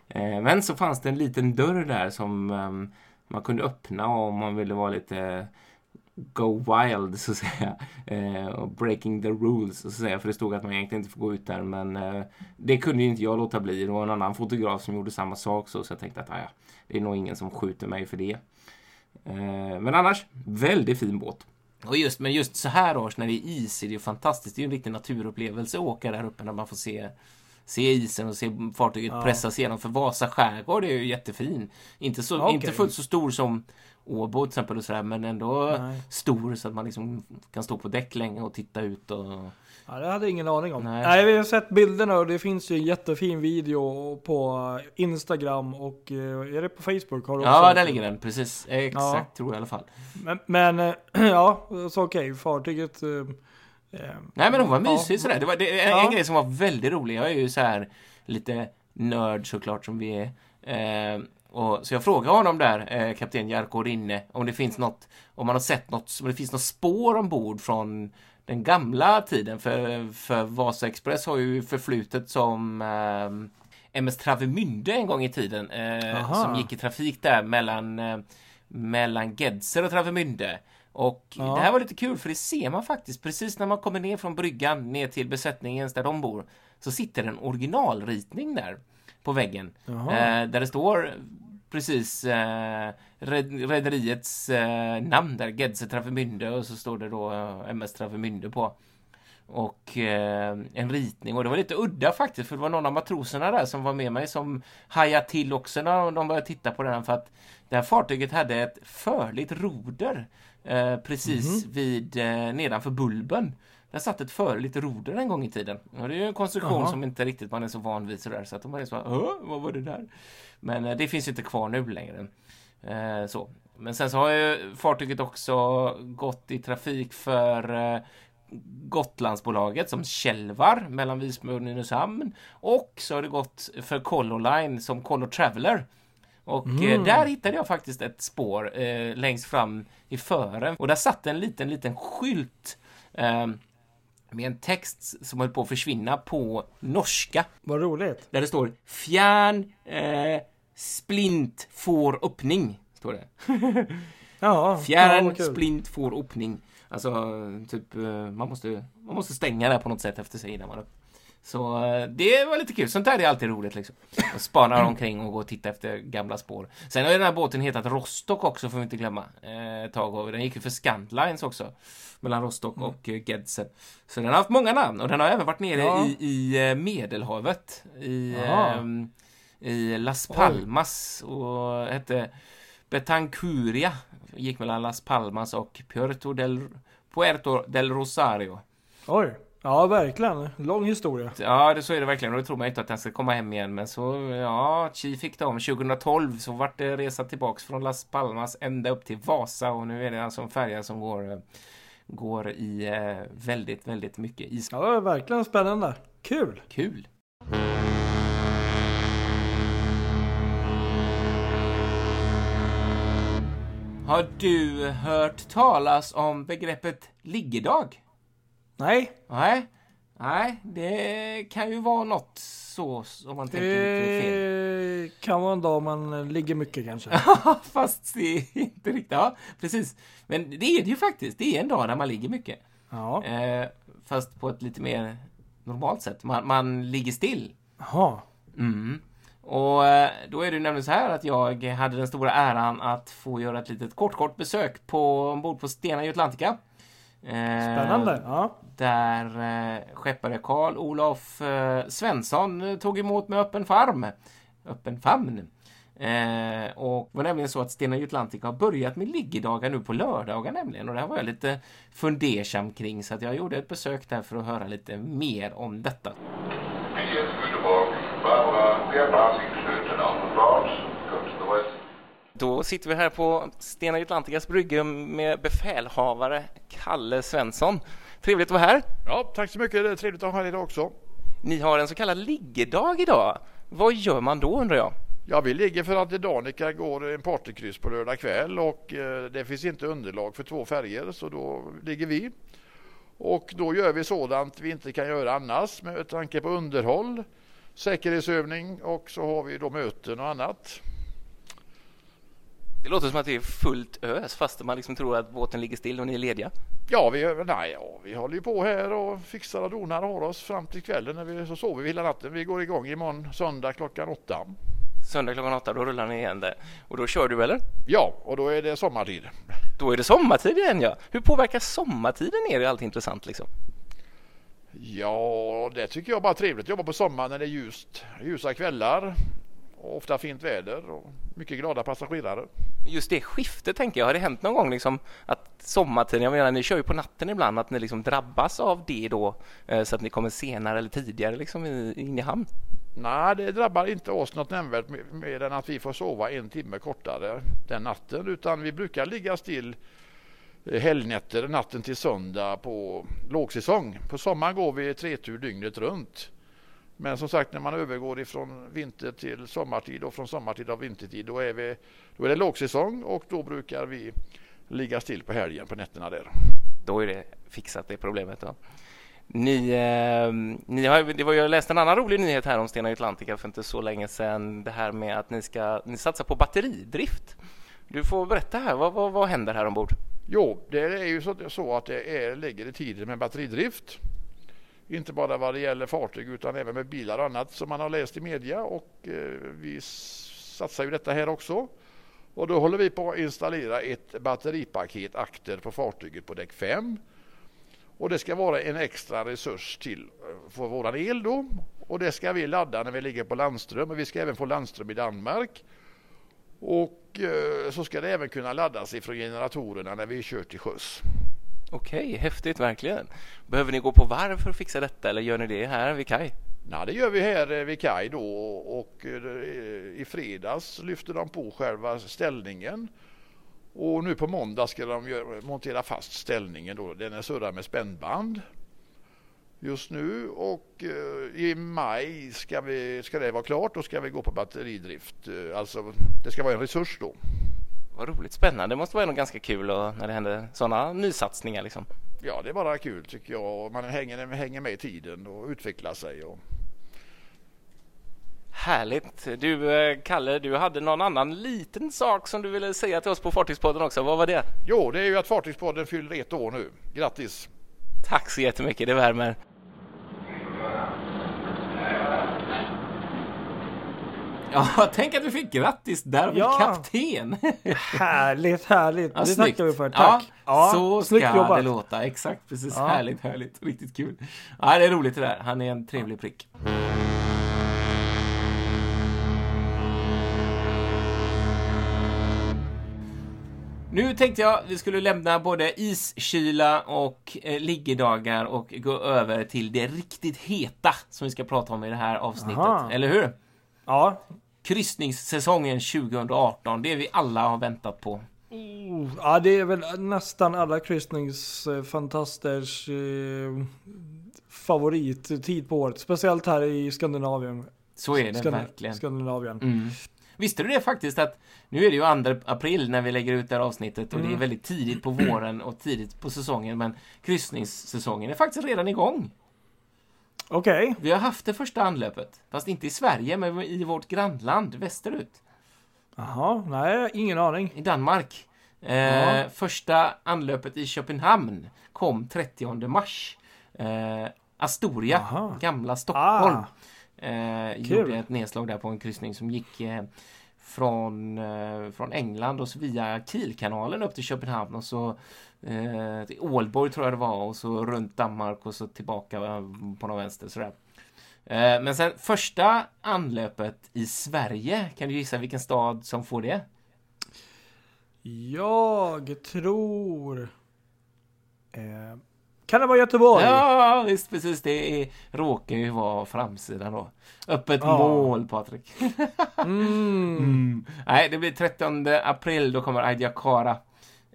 Speaker 2: Eh, Men så fanns det en liten dörr där som ehm, man kunde öppna om man ville vara lite go wild så att säga. Eh, och breaking the rules så att säga. För det stod att man egentligen inte får gå ut där. Men eh, det kunde ju inte jag låta bli. Det var en annan fotograf som gjorde samma sak. Så, så jag tänkte att ah, ja, det är nog ingen som skjuter mig för det. Eh, men annars, väldigt fin båt. Och just, men just så här års när det är is är det ju fantastiskt. Det är ju en riktig naturupplevelse att åka där uppe när man får se se isen och se fartyget
Speaker 1: Ja.
Speaker 2: pressas igenom. För Vasa skärgård är ju jättefin. Inte, så,
Speaker 1: Okej.
Speaker 2: inte fullt så stor som Åbo till exempel och sådär, men ändå
Speaker 1: Nej.
Speaker 2: stor så att man liksom kan stå på däck länge och titta ut och...
Speaker 1: Ja, det hade jag ingen aning om.
Speaker 2: Nej.
Speaker 1: Nej. vi har sett bilderna och det finns ju en jättefin video på Instagram och eh, är det på Facebook? Har du också
Speaker 2: Ja, där ligger den. Precis. Exakt, tror jag i alla fall.
Speaker 1: Men, men eh, ja, så okej, fartyget... eh, eh,
Speaker 2: Nej, men hon var
Speaker 1: ja,
Speaker 2: mysig sådär. Det var det, en,
Speaker 1: Ja.
Speaker 2: en grej som var väldigt rolig. Jag är ju så här lite nörd såklart som vi är. Eh, och, så jag frågade honom där, eh, kapten Jarko Rinne, om det finns något, om man har sett något, om det finns något spår ombord från den gamla tiden. För, för Vasa Express har ju förflutet som eh, MS Travemünde en gång i tiden. Eh, som gick i trafik där mellan, eh, mellan Gedser och Travemünde. Och
Speaker 1: Ja.
Speaker 2: det här var lite kul för det ser man faktiskt precis när man kommer ner från bryggan ner till besättningens där de bor. Så sitter en originalritning där på väggen. Eh, där det står precis eh, red- rederiets eh, namn där, Gedse Travemünde och så står det då eh, MS Travemünde på. Och eh, en ritning och det var lite udda faktiskt för det var någon av matroserna där som var med mig som hajade till också när de började titta på den för att det här fartyget hade ett förligt roder eh, precis vid eh, nedanför bulben. Där satt ett förligt roder en gång i tiden. Och det är ju en konstruktion
Speaker 1: Jaha.
Speaker 2: som inte riktigt man är så van vid sådär så att de var så här, "Åh, vad var det där? Men eh, det finns ju inte kvar nu längre. Eh, så. Men sen så har ju fartyget också gått i trafik för eh, Gotlandsbolaget som Kälvar mellan Visby och Nynäshamn. Och så har det gått för Color Line som Color Traveller. Och eh, där hittade jag faktiskt ett spår eh, längst fram i fören. Och där satt en liten, liten skylt eh, med en text som höll på att försvinna på norska.
Speaker 1: Vad roligt.
Speaker 2: Där det står Fjärn eh, splint får öppning. Står det.
Speaker 1: Ja, ja
Speaker 2: Fjärn
Speaker 1: kul.
Speaker 2: splint får öppning. Alltså, typ, eh, man måste, man måste stänga det på något sätt efter sig innan man upp. Så eh, det var lite kul. Sånt där är alltid roligt liksom. Och spana omkring och gå och titta efter gamla spår. Sen har ju den här båten hetat Rostock också får vi inte glömma. Eh, tag den gick ju för Scandlines också. Mellan Rostock
Speaker 1: Mm.
Speaker 2: och eh, Gedser. Så den har haft många namn och den har även varit nere
Speaker 1: Ja.
Speaker 2: i, i eh, Medelhavet. I, ehm, i Las Palmas och hette Betancuria. Gick mellan Las Palmas och Puerto del, Puerto del Rosario.
Speaker 1: Oj. Ja, verkligen. Lång historia.
Speaker 2: Ja, det, så är det verkligen. Och det tror man inte att den ska komma hem igen. Men så, ja, Chi fick dem. 2012 så vart det resa tillbaks från Las Palmas ända upp till Vasa. Och nu är det alltså en färja som går, går i eh, väldigt, väldigt mycket is.
Speaker 1: Ja, verkligen spännande. Kul.
Speaker 2: Kul! Har du hört talas om begreppet liggedag?
Speaker 1: Nej,
Speaker 2: Nej, nej, det kan ju vara något så om man tänker lite fel.
Speaker 1: det kan vara en dag man ligger mycket kanske.
Speaker 2: Fast det är inte riktigt, ja precis. Men det är det ju faktiskt. Det är en dag där man ligger mycket.
Speaker 1: Ja.
Speaker 2: Eh, fast på ett lite mer normalt sätt. Man, man ligger still.
Speaker 1: Jaha.
Speaker 2: Mm. Och eh, då är det nämligen så här att jag hade den stora äran att få göra ett litet kort, kort besök på ombord på Stena Eh,
Speaker 1: Spännande. Ja.
Speaker 2: Där eh, skeppare Karl Olof eh, Svensson eh, tog emot med öppen farm. Öppen famn. Eh, och det var nämligen så att Stena Atlantica har börjat med liggedagar nu på lördagar nämligen. Och det här var jag lite fundersam kring så att jag gjorde ett besök där för att höra lite mer om detta.
Speaker 6: Barbara Björn on the boards, comes to the west.
Speaker 2: Då sitter vi här på Stena Atlanticas brygga med befälhavare Kalle Svensson. Trevligt att vara här.
Speaker 7: Ja, tack så mycket. Det är trevligt att ha er idag också.
Speaker 2: Ni har en så kallad liggedag idag. Vad gör man då undrar jag?
Speaker 7: Ja, vi ligger för att Danica går en partykryss på lördag kväll och eh, det finns inte underlag för två färger så då ligger vi. Och då gör vi sådant vi inte kan göra annars med tanke på underhåll, säkerhetsövning och så har vi då möten och annat.
Speaker 2: Det låter som att det är fullt ös fast man liksom tror att båten ligger still och ni är lediga.
Speaker 7: Ja, vi, nej, ja, vi håller ju på här och fixar och donar och har oss fram till kvällen när vi, så sover vi hela natten. Vi går igång imorgon söndag klockan åtta.
Speaker 2: Söndag klockan åtta, då rullar ni igen där. Och då kör du eller?
Speaker 7: Ja, och då är det sommartid.
Speaker 2: Då är det sommartid igen ja. Hur påverkar sommartiden er? Det är allt intressant liksom.
Speaker 7: Ja, det tycker jag bara är trevligt att jobba på sommaren när det är ljust, ljusa kvällar ofta fint väder och mycket glada passagerare.
Speaker 2: Just det skiftet tänker jag, har det hänt någon gång liksom att sommartiden, jag menar ni kör ju på natten ibland, att ni liksom drabbas av det då eh, så att ni kommer senare eller tidigare liksom in i hamn?
Speaker 7: Nej, det drabbar inte oss något nämnvärt mer- än att vi får sova en timme kortare den natten utan vi brukar ligga still eh, helgnätter natten till söndag på lågsäsong. På sommaren går vi tretur dygnet runt. Men som sagt när man övergår ifrån vinter till sommartid och från sommartid och vintertid då är, vi, då är det lågsäsong och då brukar vi ligga still på helgen på nätterna där.
Speaker 2: Då är det fixat det problemet då. Ni, eh, ni har, det var, jag läste en annan rolig nyhet här om Stena Atlantica för inte så länge sedan. Det här med att ni ska ni satsar på batteridrift. Du får berätta här, vad, vad, vad händer här ombord?
Speaker 7: Jo, det är ju så, så att det är, ligger i tiden med batteridrift. Inte bara vad det gäller fartyg utan även med bilar och annat som man har läst i media och eh, vi satsar ju detta här också. Och då håller vi på att installera ett batteripaket akter på fartyget på däck 5. Och det ska vara en extra resurs till eh, för våran el då. Och det ska vi ladda när vi ligger på landström och vi ska även få landström i Danmark. Och eh, så ska det även kunna laddas ifrån generatorerna när vi kör till sjöss.
Speaker 2: Okej, häftigt verkligen. Behöver ni gå på varv för att fixa detta eller gör ni det här vid kaj?
Speaker 7: Ja, det gör vi här eh, vid kaj då och eh, i fredags lyfte de på själva ställningen. Och nu på måndag ska de montera fast ställningen då. Den är surrad med spännband just nu och eh, i maj ska, vi, ska det vara klart. Då ska vi gå på batteridrift. Alltså det ska vara en resurs då.
Speaker 2: Vad roligt, spännande. Det måste vara ganska kul och, när det händer sådana nysatsningar liksom.
Speaker 7: Ja, det är bara kul tycker jag. Man hänger, hänger med i tiden och utvecklar sig. Och,
Speaker 2: Härligt. Du, eh, Kalle, du hade någon annan liten sak som du ville säga till oss på Fartygspodden också. Vad var det?
Speaker 7: jo, det är ju att Fartygspodden fyller ett år nu. Grattis!
Speaker 2: Tack så jättemycket, det värmer. Ja, tänk att du fick grattis där
Speaker 1: Ja.
Speaker 2: kapten.
Speaker 1: Härligt, härligt.
Speaker 2: Ja,
Speaker 1: det
Speaker 2: snyggt.
Speaker 1: tackar vi för. Tack.
Speaker 2: Ja, så
Speaker 1: snyggt
Speaker 2: ska
Speaker 1: jobbat.
Speaker 2: det låta. Exakt, precis.
Speaker 1: Ja.
Speaker 2: Härligt, härligt. Riktigt kul. Ja, det är roligt det där. Han är en trevlig prick. Nu tänkte jag vi skulle lämna både iskyla och eh, liggedagar och gå över till det riktigt heta som vi ska prata om i det här avsnittet.
Speaker 1: Aha.
Speaker 2: Eller hur?
Speaker 1: Ja.
Speaker 2: Kryssningssäsongen 2018, det vi alla har väntat på.
Speaker 1: Oh, ja, det är väl nästan alla kryssningsfantasters eh, favorittid på året. Speciellt här i Skandinavien.
Speaker 2: Så är det
Speaker 1: Skand-
Speaker 2: verkligen.
Speaker 1: Skandinavien.
Speaker 2: Mm. Visste du det faktiskt att nu är det ju 2 april när vi lägger ut det här avsnittet och det är
Speaker 1: Mm.
Speaker 2: väldigt tidigt på våren och tidigt på säsongen men kryssningssäsongen är faktiskt redan igång.
Speaker 1: Okej.
Speaker 2: Vi har haft det första anlöpet, fast inte i Sverige men i vårt grannland västerut,
Speaker 1: Jaha, nej, ingen aning.
Speaker 2: i Danmark. Eh,
Speaker 1: Ja.
Speaker 2: Första anlöpet i Köpenhamn kom 30 mars. Eh, Astoria,
Speaker 1: Aha.
Speaker 2: gamla Stockholm.
Speaker 1: Ah,
Speaker 2: Eh, gjorde ett nedslag där på en kryssning som gick eh, från, eh, från England och via Kielkanalen upp till Köpenhamn och så eh, till Ålborg tror jag det var och så runt Danmark och så tillbaka eh, på någon vänster sådär. Eh, men sen första anlöpet i Sverige, kan du gissa vilken stad som får det?
Speaker 1: jag tror... Eh, Kan det vara Göteborg?
Speaker 2: Ja, visst precis. Det är, råkar ju vara framsidan då. Öppet
Speaker 1: Ja.
Speaker 2: mål, Patrik.
Speaker 1: Mm.
Speaker 2: Mm. Nej, det blir 30 april. Då kommer Aidia Kara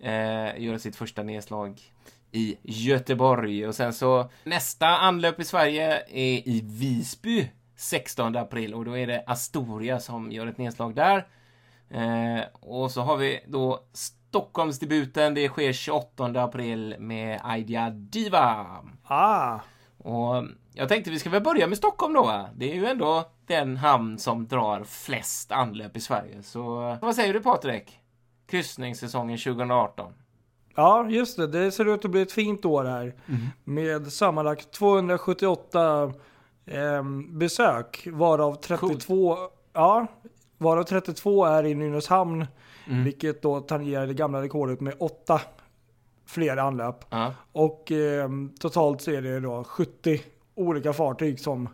Speaker 2: eh, göra sitt första nedslag i Göteborg. Och sen så nästa anlöp i Sverige är i Visby 16 april. Och då är det Astoria som gör ett nedslag där. Eh, och så har vi då Stockholmsdebuten. Det sker 28 april med Aidia Diva.
Speaker 1: Ah,
Speaker 2: Och jag tänkte vi ska väl börja med Stockholm då. Det är ju ändå den hamn som drar flest anlöp i Sverige. Så vad säger du Patrik? Kryssningssäsongen 2018.
Speaker 1: ja, just det. Det ser ut att bli ett fint år här. Med sammanlagt 278 ehm, besök. Varav 32, ja, varav 32 är i Nynäshamn. Vilket då tangerar det gamla rekordet med åtta fler anlöp.
Speaker 2: Ja.
Speaker 1: Och ehm, totalt så är det då 70 olika fartyg som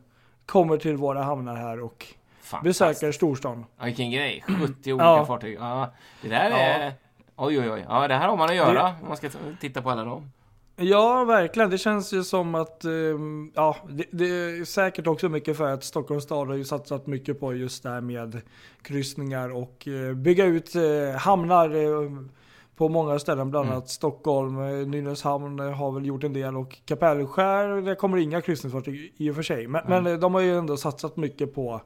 Speaker 1: kommer till våra hamnar här och. Besöker storstan.
Speaker 2: Ja, vilken grej. 70 olika
Speaker 1: Ja.
Speaker 2: fartyg. Ja, det där
Speaker 1: Ja.
Speaker 2: är... Oj, oj, oj. Ja, det här har man att göra om man ska titta på alla dem.
Speaker 1: Ja, verkligen. Det känns ju som att, ehm, ja, det, det är säkert också mycket för att Stockholms stad har ju satsat mycket på just det här med kryssningar och eh, bygga ut eh, hamnar eh, på många ställen, bland
Speaker 2: Mm.
Speaker 1: annat Stockholm, eh, Nynäshamn har väl gjort en del och Kapellskär, det kommer inga kryssningsfartyg i och för sig. Men,
Speaker 2: Mm.
Speaker 1: men de har ju ändå satsat mycket på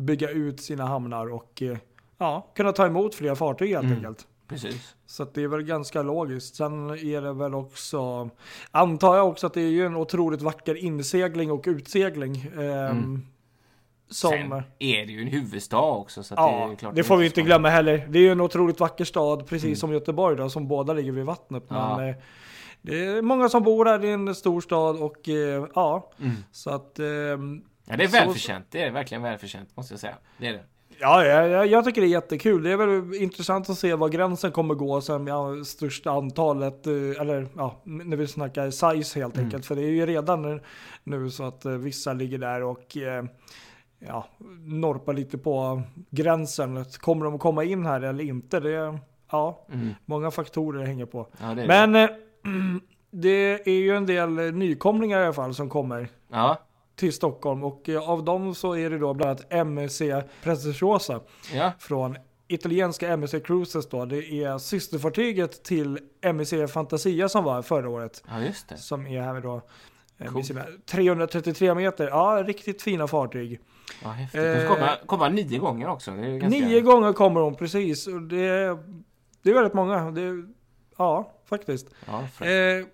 Speaker 1: bygga ut sina hamnar och eh, ja, kunna ta emot fler fartyg helt
Speaker 2: Mm.
Speaker 1: enkelt.
Speaker 2: Precis.
Speaker 1: Så det är väl ganska logiskt. Sen är det väl också, antar jag också att det är ju en otroligt vacker insegling och utsegling. ehm,
Speaker 2: Mm.
Speaker 1: Som,
Speaker 2: Sen är det ju en huvudstad också. Så
Speaker 1: ja,
Speaker 2: det, är klart
Speaker 1: det får vi inte glömma heller. Det är ju en otroligt vacker stad, precis
Speaker 2: Mm.
Speaker 1: som Göteborg då, som båda ligger vid vattnet.
Speaker 2: Ja.
Speaker 1: Men eh, det är många som bor här, det är en stor stad och eh, ja,
Speaker 2: Mm.
Speaker 1: så att ehm,
Speaker 2: Ja, det är välförtjänt. Det är verkligen välförtjänt, måste jag säga. Det är det.
Speaker 1: Ja, jag, jag, tycker det är jättekul. Det är väl intressant att se var gränsen kommer gå sen med största antalet, eh, eller ja, när vi snackar size helt
Speaker 2: Mm.
Speaker 1: enkelt. För det är ju redan nu- så att eh, vissa ligger där och eh, ja, norpar lite på gränsen. Kommer de komma in här eller inte? Det är, ja,
Speaker 2: Mm.
Speaker 1: många faktorer hänger på.
Speaker 2: Ja, det det.
Speaker 1: Men eh, det är ju en del nykomlingar i alla fall som kommer
Speaker 2: Ja,
Speaker 1: till Stockholm och eh, av dem så är det då bland annat MSC Preziosa
Speaker 2: ja.
Speaker 1: från italienska MSC Cruises då. Det är systerfartyget till MSC Fantasia som var förra året.
Speaker 2: ja just det.
Speaker 1: Som är här då. eh,
Speaker 2: Cool.
Speaker 1: med sina 333 meter. Ja, riktigt fina fartyg.
Speaker 2: Ja, häftigt. Får komma, komma nio gånger också. Ganska...
Speaker 1: Nio gånger kommer de precis. Det, är, det är väldigt många. Det, ja, faktiskt.
Speaker 2: Ja.
Speaker 1: Eh,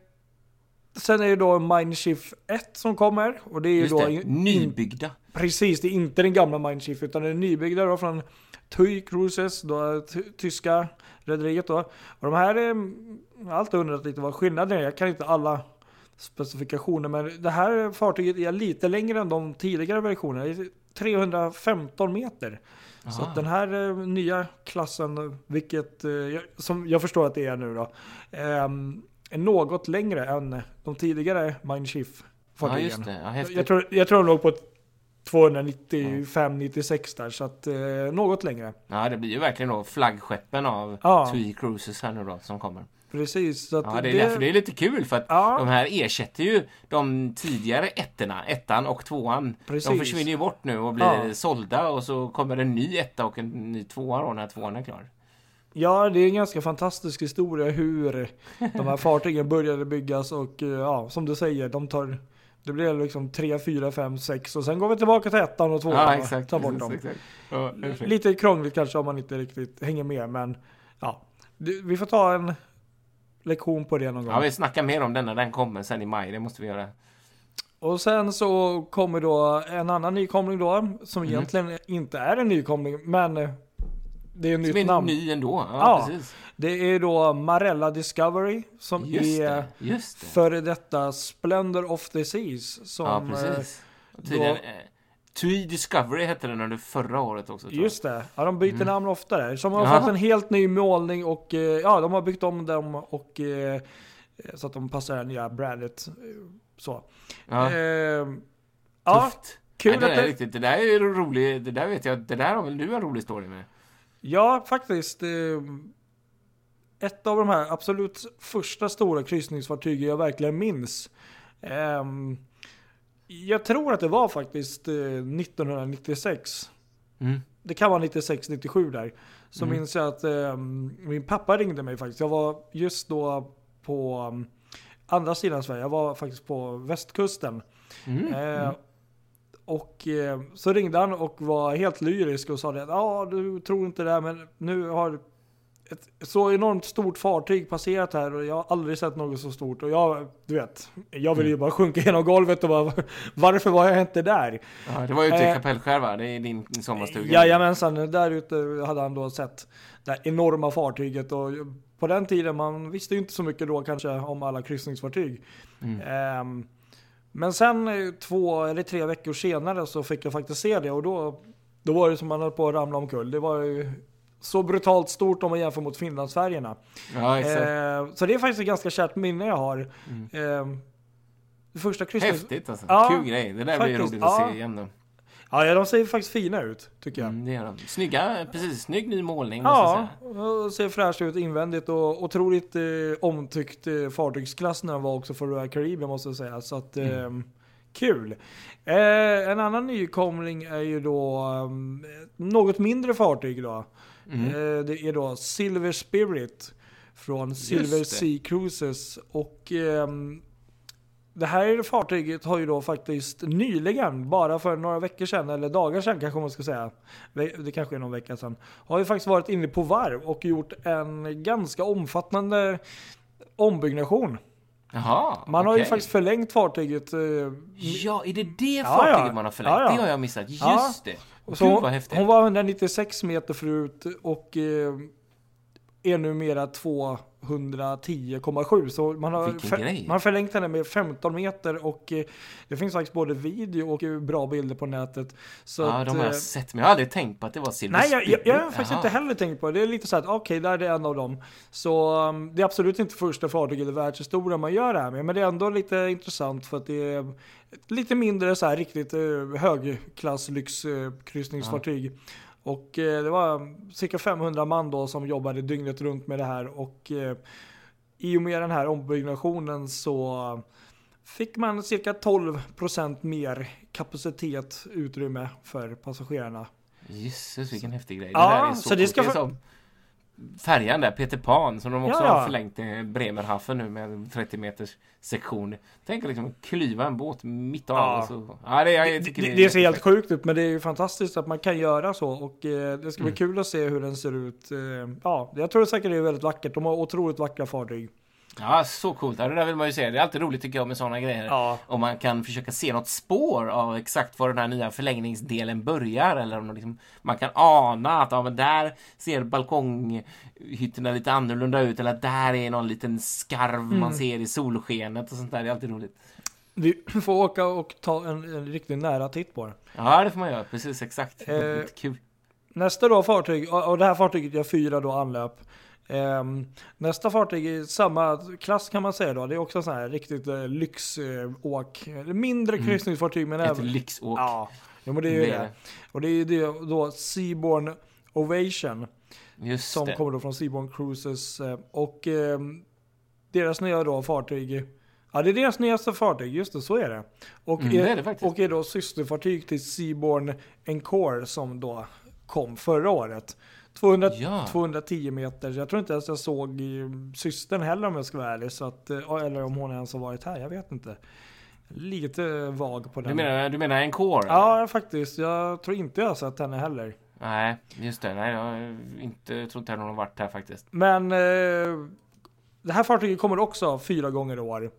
Speaker 1: sen är det då Mindshift 1 som kommer. Och det är ju
Speaker 2: Just
Speaker 1: då
Speaker 2: det, nybyggda.
Speaker 1: Precis, det är inte den gamla Mindshift utan den nybyggda då från TUI Cruises, då, ty- tyska rederiet då. Och de här, är, jag har alltid undrat lite vad skillnaden är. Jag kan inte alla specifikationer men det här fartyget är lite längre än de tidigare versionerna. Det är 315 meter. Så
Speaker 2: Aha.
Speaker 1: att den här eh, nya klassen, vilket eh, som jag förstår att det är nu då, ehm, är något längre än de tidigare Mindshift
Speaker 2: Ja, det. Ja.
Speaker 1: Jag tror, jag tror de låg på 295-96 där, så att eh, något längre.
Speaker 2: Ja, det blir ju verkligen då flaggskeppen av
Speaker 1: Ja.
Speaker 2: TUI Cruises här nu då som kommer.
Speaker 1: Precis. Så att
Speaker 2: Ja, det är därför det är lite kul för att
Speaker 1: Ja.
Speaker 2: de här ersätter ju de tidigare ettorna, ettan och tvåan.
Speaker 1: Precis.
Speaker 2: De försvinner ju bort nu och blir
Speaker 1: Ja.
Speaker 2: sålda och så kommer en ny etta och en ny tvåa då när tvåan är klar.
Speaker 1: Ja, det är en ganska fantastisk historia hur de här fartygen började byggas och eh, ja, som du säger, de tar det blir liksom 3, 4, 5, 6 och sen går vi tillbaka till ettan och tvåan
Speaker 2: Ja,
Speaker 1: och
Speaker 2: exakt.
Speaker 1: tar bort
Speaker 2: precis,
Speaker 1: dem.
Speaker 2: exakt. Ja.
Speaker 1: Lite krångligt kanske om man inte riktigt hänger med, men ja. Vi får ta en lektion på det någon gång.
Speaker 2: Ja, vi snackar mer om den när den kommer sen i maj. Det måste vi göra.
Speaker 1: Och sen så kommer då en annan nykomling då, som
Speaker 2: Mm.
Speaker 1: egentligen inte är en nykomling, men det är ett
Speaker 2: Som
Speaker 1: nytt
Speaker 2: är
Speaker 1: namn.
Speaker 2: ny ändå. Ja,
Speaker 1: Ja,
Speaker 2: precis.
Speaker 1: Det är då Marella Discovery, som
Speaker 2: Just
Speaker 1: är
Speaker 2: det. Just det.
Speaker 1: före detta Splendor of the Seas. Som,
Speaker 2: ja,
Speaker 1: eh,
Speaker 2: precis. Tydligen, eh, TUI Discovery hette den under förra året också.
Speaker 1: Just det, ja, de byter
Speaker 2: Mm.
Speaker 1: namn oftare. Som har
Speaker 2: Jaha.
Speaker 1: fått en helt ny målning och eh, ja, de har byggt om dem och så att de passar det nya brandet. Så.
Speaker 2: Ja,
Speaker 1: Eh, ja, kul
Speaker 2: Nej, det,
Speaker 1: att
Speaker 2: där är
Speaker 1: det,
Speaker 2: riktigt, det där är ju roligt. Det där vet jag. Det där har väl du en rolig story med?
Speaker 1: Ja, faktiskt. Eh, ett av de här absolut första stora kryssningsfartygen jag verkligen minns. Ehm, jag tror att det var faktiskt eh, 1996.
Speaker 2: Mm.
Speaker 1: Det kan vara 96, 97 där. Så
Speaker 2: Mm.
Speaker 1: minns jag att ehm, min pappa ringde mig faktiskt. Jag var just då på um, andra sidan Sverige. Jag var faktiskt på västkusten.
Speaker 2: Mm.
Speaker 1: Eh,
Speaker 2: Mm.
Speaker 1: Och eh, så ringde han och var helt lyrisk och sa det. Ja, du tror inte det, men nu har ett så enormt stort fartyg passerat här och jag har aldrig sett något så stort. Och jag, du vet, jag ville ju bara sjunka genom golvet och bara, varför var jag inte där?
Speaker 2: Ja, det var ute i
Speaker 1: Eh,
Speaker 2: Kapellskär Det är din sommarstuga.
Speaker 1: Jajamensan, där ute hade han då sett det här enorma fartyget och på den tiden, man visste ju inte så mycket då kanske om alla kryssningsfartyg.
Speaker 2: Mm.
Speaker 1: Ehm, men sen eh, två eller tre veckor senare så fick jag faktiskt se det och då, då var det som man höll på att ramla omkull. Det var ju så brutalt stort om man jämför mot Finlandsfärjorna.
Speaker 2: Ja. Mm.
Speaker 1: Ehm, så det är faktiskt ett ganska kärt minne jag har. Ehm, det första kryssnings...
Speaker 2: Häftigt alltså.
Speaker 1: Ja,
Speaker 2: Kul grej. Det där blir
Speaker 1: faktiskt.
Speaker 2: roligt att
Speaker 1: Ja.
Speaker 2: se igen då.
Speaker 1: Ja, de ser faktiskt fina ut tycker jag.
Speaker 2: Mm, det gör de. Snygga, precis. Snygg ny målning måste
Speaker 1: Ja, och ser fräscht ut invändigt och otroligt eh, omtyckt eh, fartygsklass när den var också för Royal Caribbean måste jag säga. Så att, eh, kul. Eh, en annan nykomling är ju då um, något mindre fartyg då.
Speaker 2: Mm.
Speaker 1: Eh, det är då Silver Spirit från Silver. Sea Cruises. Och ehm, det här fartyget har ju då faktiskt nyligen, bara för några veckor sedan, eller dagar sedan kanske man ska säga, det kanske är någon vecka sedan, har ju faktiskt varit inne på varv och gjort en ganska omfattande ombyggnation.
Speaker 2: Jaha,
Speaker 1: Man har ju faktiskt förlängt fartyget. eh,
Speaker 2: Ja, är det det fartyget
Speaker 1: ja.
Speaker 2: man har förlängt?
Speaker 1: Ja.
Speaker 2: Det har jag missat. Just det.
Speaker 1: Och så
Speaker 2: Gud vad häftigt.
Speaker 1: hon var 196 meter förut och eh, är numera 210,7. Så man har, man har förlängt henne med 15 meter och eh, det finns faktiskt både video och eh, bra bilder på nätet. Så
Speaker 2: ja,
Speaker 1: att,
Speaker 2: de har
Speaker 1: eh,
Speaker 2: jag sett, men jag har aldrig tänkt på att det var Silver
Speaker 1: Nej, jag, jag, jag har faktiskt
Speaker 2: Jaha.
Speaker 1: inte heller tänkt på det. Det är lite så att okej, där är det en av dem. Så um, det är absolut inte första fartyget i världshistorien man gör det här med. Men det är ändå lite intressant för att det är lite mindre så här riktigt högklass lyxkryssningsfartyg. Och eh, det var cirka 500 man då som jobbade dygnet runt med det här. Och eh, i och med den här ombyggnationen så fick man cirka 12% mer kapacitet, utrymme för passagerarna.
Speaker 2: Jessus, vilken häftig grej.
Speaker 1: Ja,
Speaker 2: det där är så,
Speaker 1: så det ska för-
Speaker 2: färjan där, Peter Pan, som de också
Speaker 1: Ja, ja.
Speaker 2: har förlängt till Bremerhaven nu med en 30 meters sektion. Tänk att liksom klyva en båt mitt av.
Speaker 1: Ja.
Speaker 2: Så. Ja, det, jag
Speaker 1: Det, det,
Speaker 2: är
Speaker 1: det ser helt sjukt ut men det är ju fantastiskt att man kan göra så och eh, det ska bli
Speaker 2: Mm.
Speaker 1: kul att se hur den ser ut. Eh, ja, jag tror säkert det är väldigt vackert. De har otroligt vackra fartyg.
Speaker 2: Ja, så coolt. Ja, det där vill man ju se. Det är alltid roligt tycker jag med sådana grejer.
Speaker 1: Ja.
Speaker 2: Om man kan försöka se något spår av exakt var den här nya förlängningsdelen börjar. Eller om liksom, man kan ana att ja, men där ser balkonghytterna lite annorlunda ut. Eller att där är någon liten skarv
Speaker 1: Mm.
Speaker 2: man ser i solskenet och sånt där. Det är alltid roligt.
Speaker 1: Vi får åka och ta en, en riktigt nära titt på det.
Speaker 2: Ja, det får man göra. Precis, exakt.
Speaker 1: Eh,
Speaker 2: kul.
Speaker 1: Nästa då fartyg, och och det här fartyget gör fyra då anlöp. Ehm, nästa fartyg i samma klass kan man säga då. Det är också så här riktigt eh, lyxåk. Eh, mindre
Speaker 2: Mm.
Speaker 1: kryssningsfartyg men
Speaker 2: Ett
Speaker 1: även...
Speaker 2: lyxåk.
Speaker 1: Ja, jo, men det är ju
Speaker 2: Det.
Speaker 1: Och det är ju det då Seaborn Ovation.
Speaker 2: Just
Speaker 1: Som
Speaker 2: det.
Speaker 1: kommer då från Seaborn Cruises. eh, Och eh, deras nya då fartyg. Ja det är deras nyaste fartyg, just det, så är det. Och,
Speaker 2: Mm,
Speaker 1: är,
Speaker 2: det är det
Speaker 1: och är då systerfartyg till Seaborn Encore som då kom förra året. 200,
Speaker 2: Ja.
Speaker 1: 210 meter, jag tror inte ens jag såg eh, systern heller om jag ska vara ärlig. Så att, eh, eller om hon ens har varit här, jag vet inte. Lite vag på den.
Speaker 2: Du menar, du menar en core?
Speaker 1: Ja faktiskt, jag tror inte jag har sett henne heller.
Speaker 2: Nej, just det. Nej, jag inte, jag tror inte att någon har varit här faktiskt.
Speaker 1: Men eh, det här fartyget kommer också fyra gånger i år.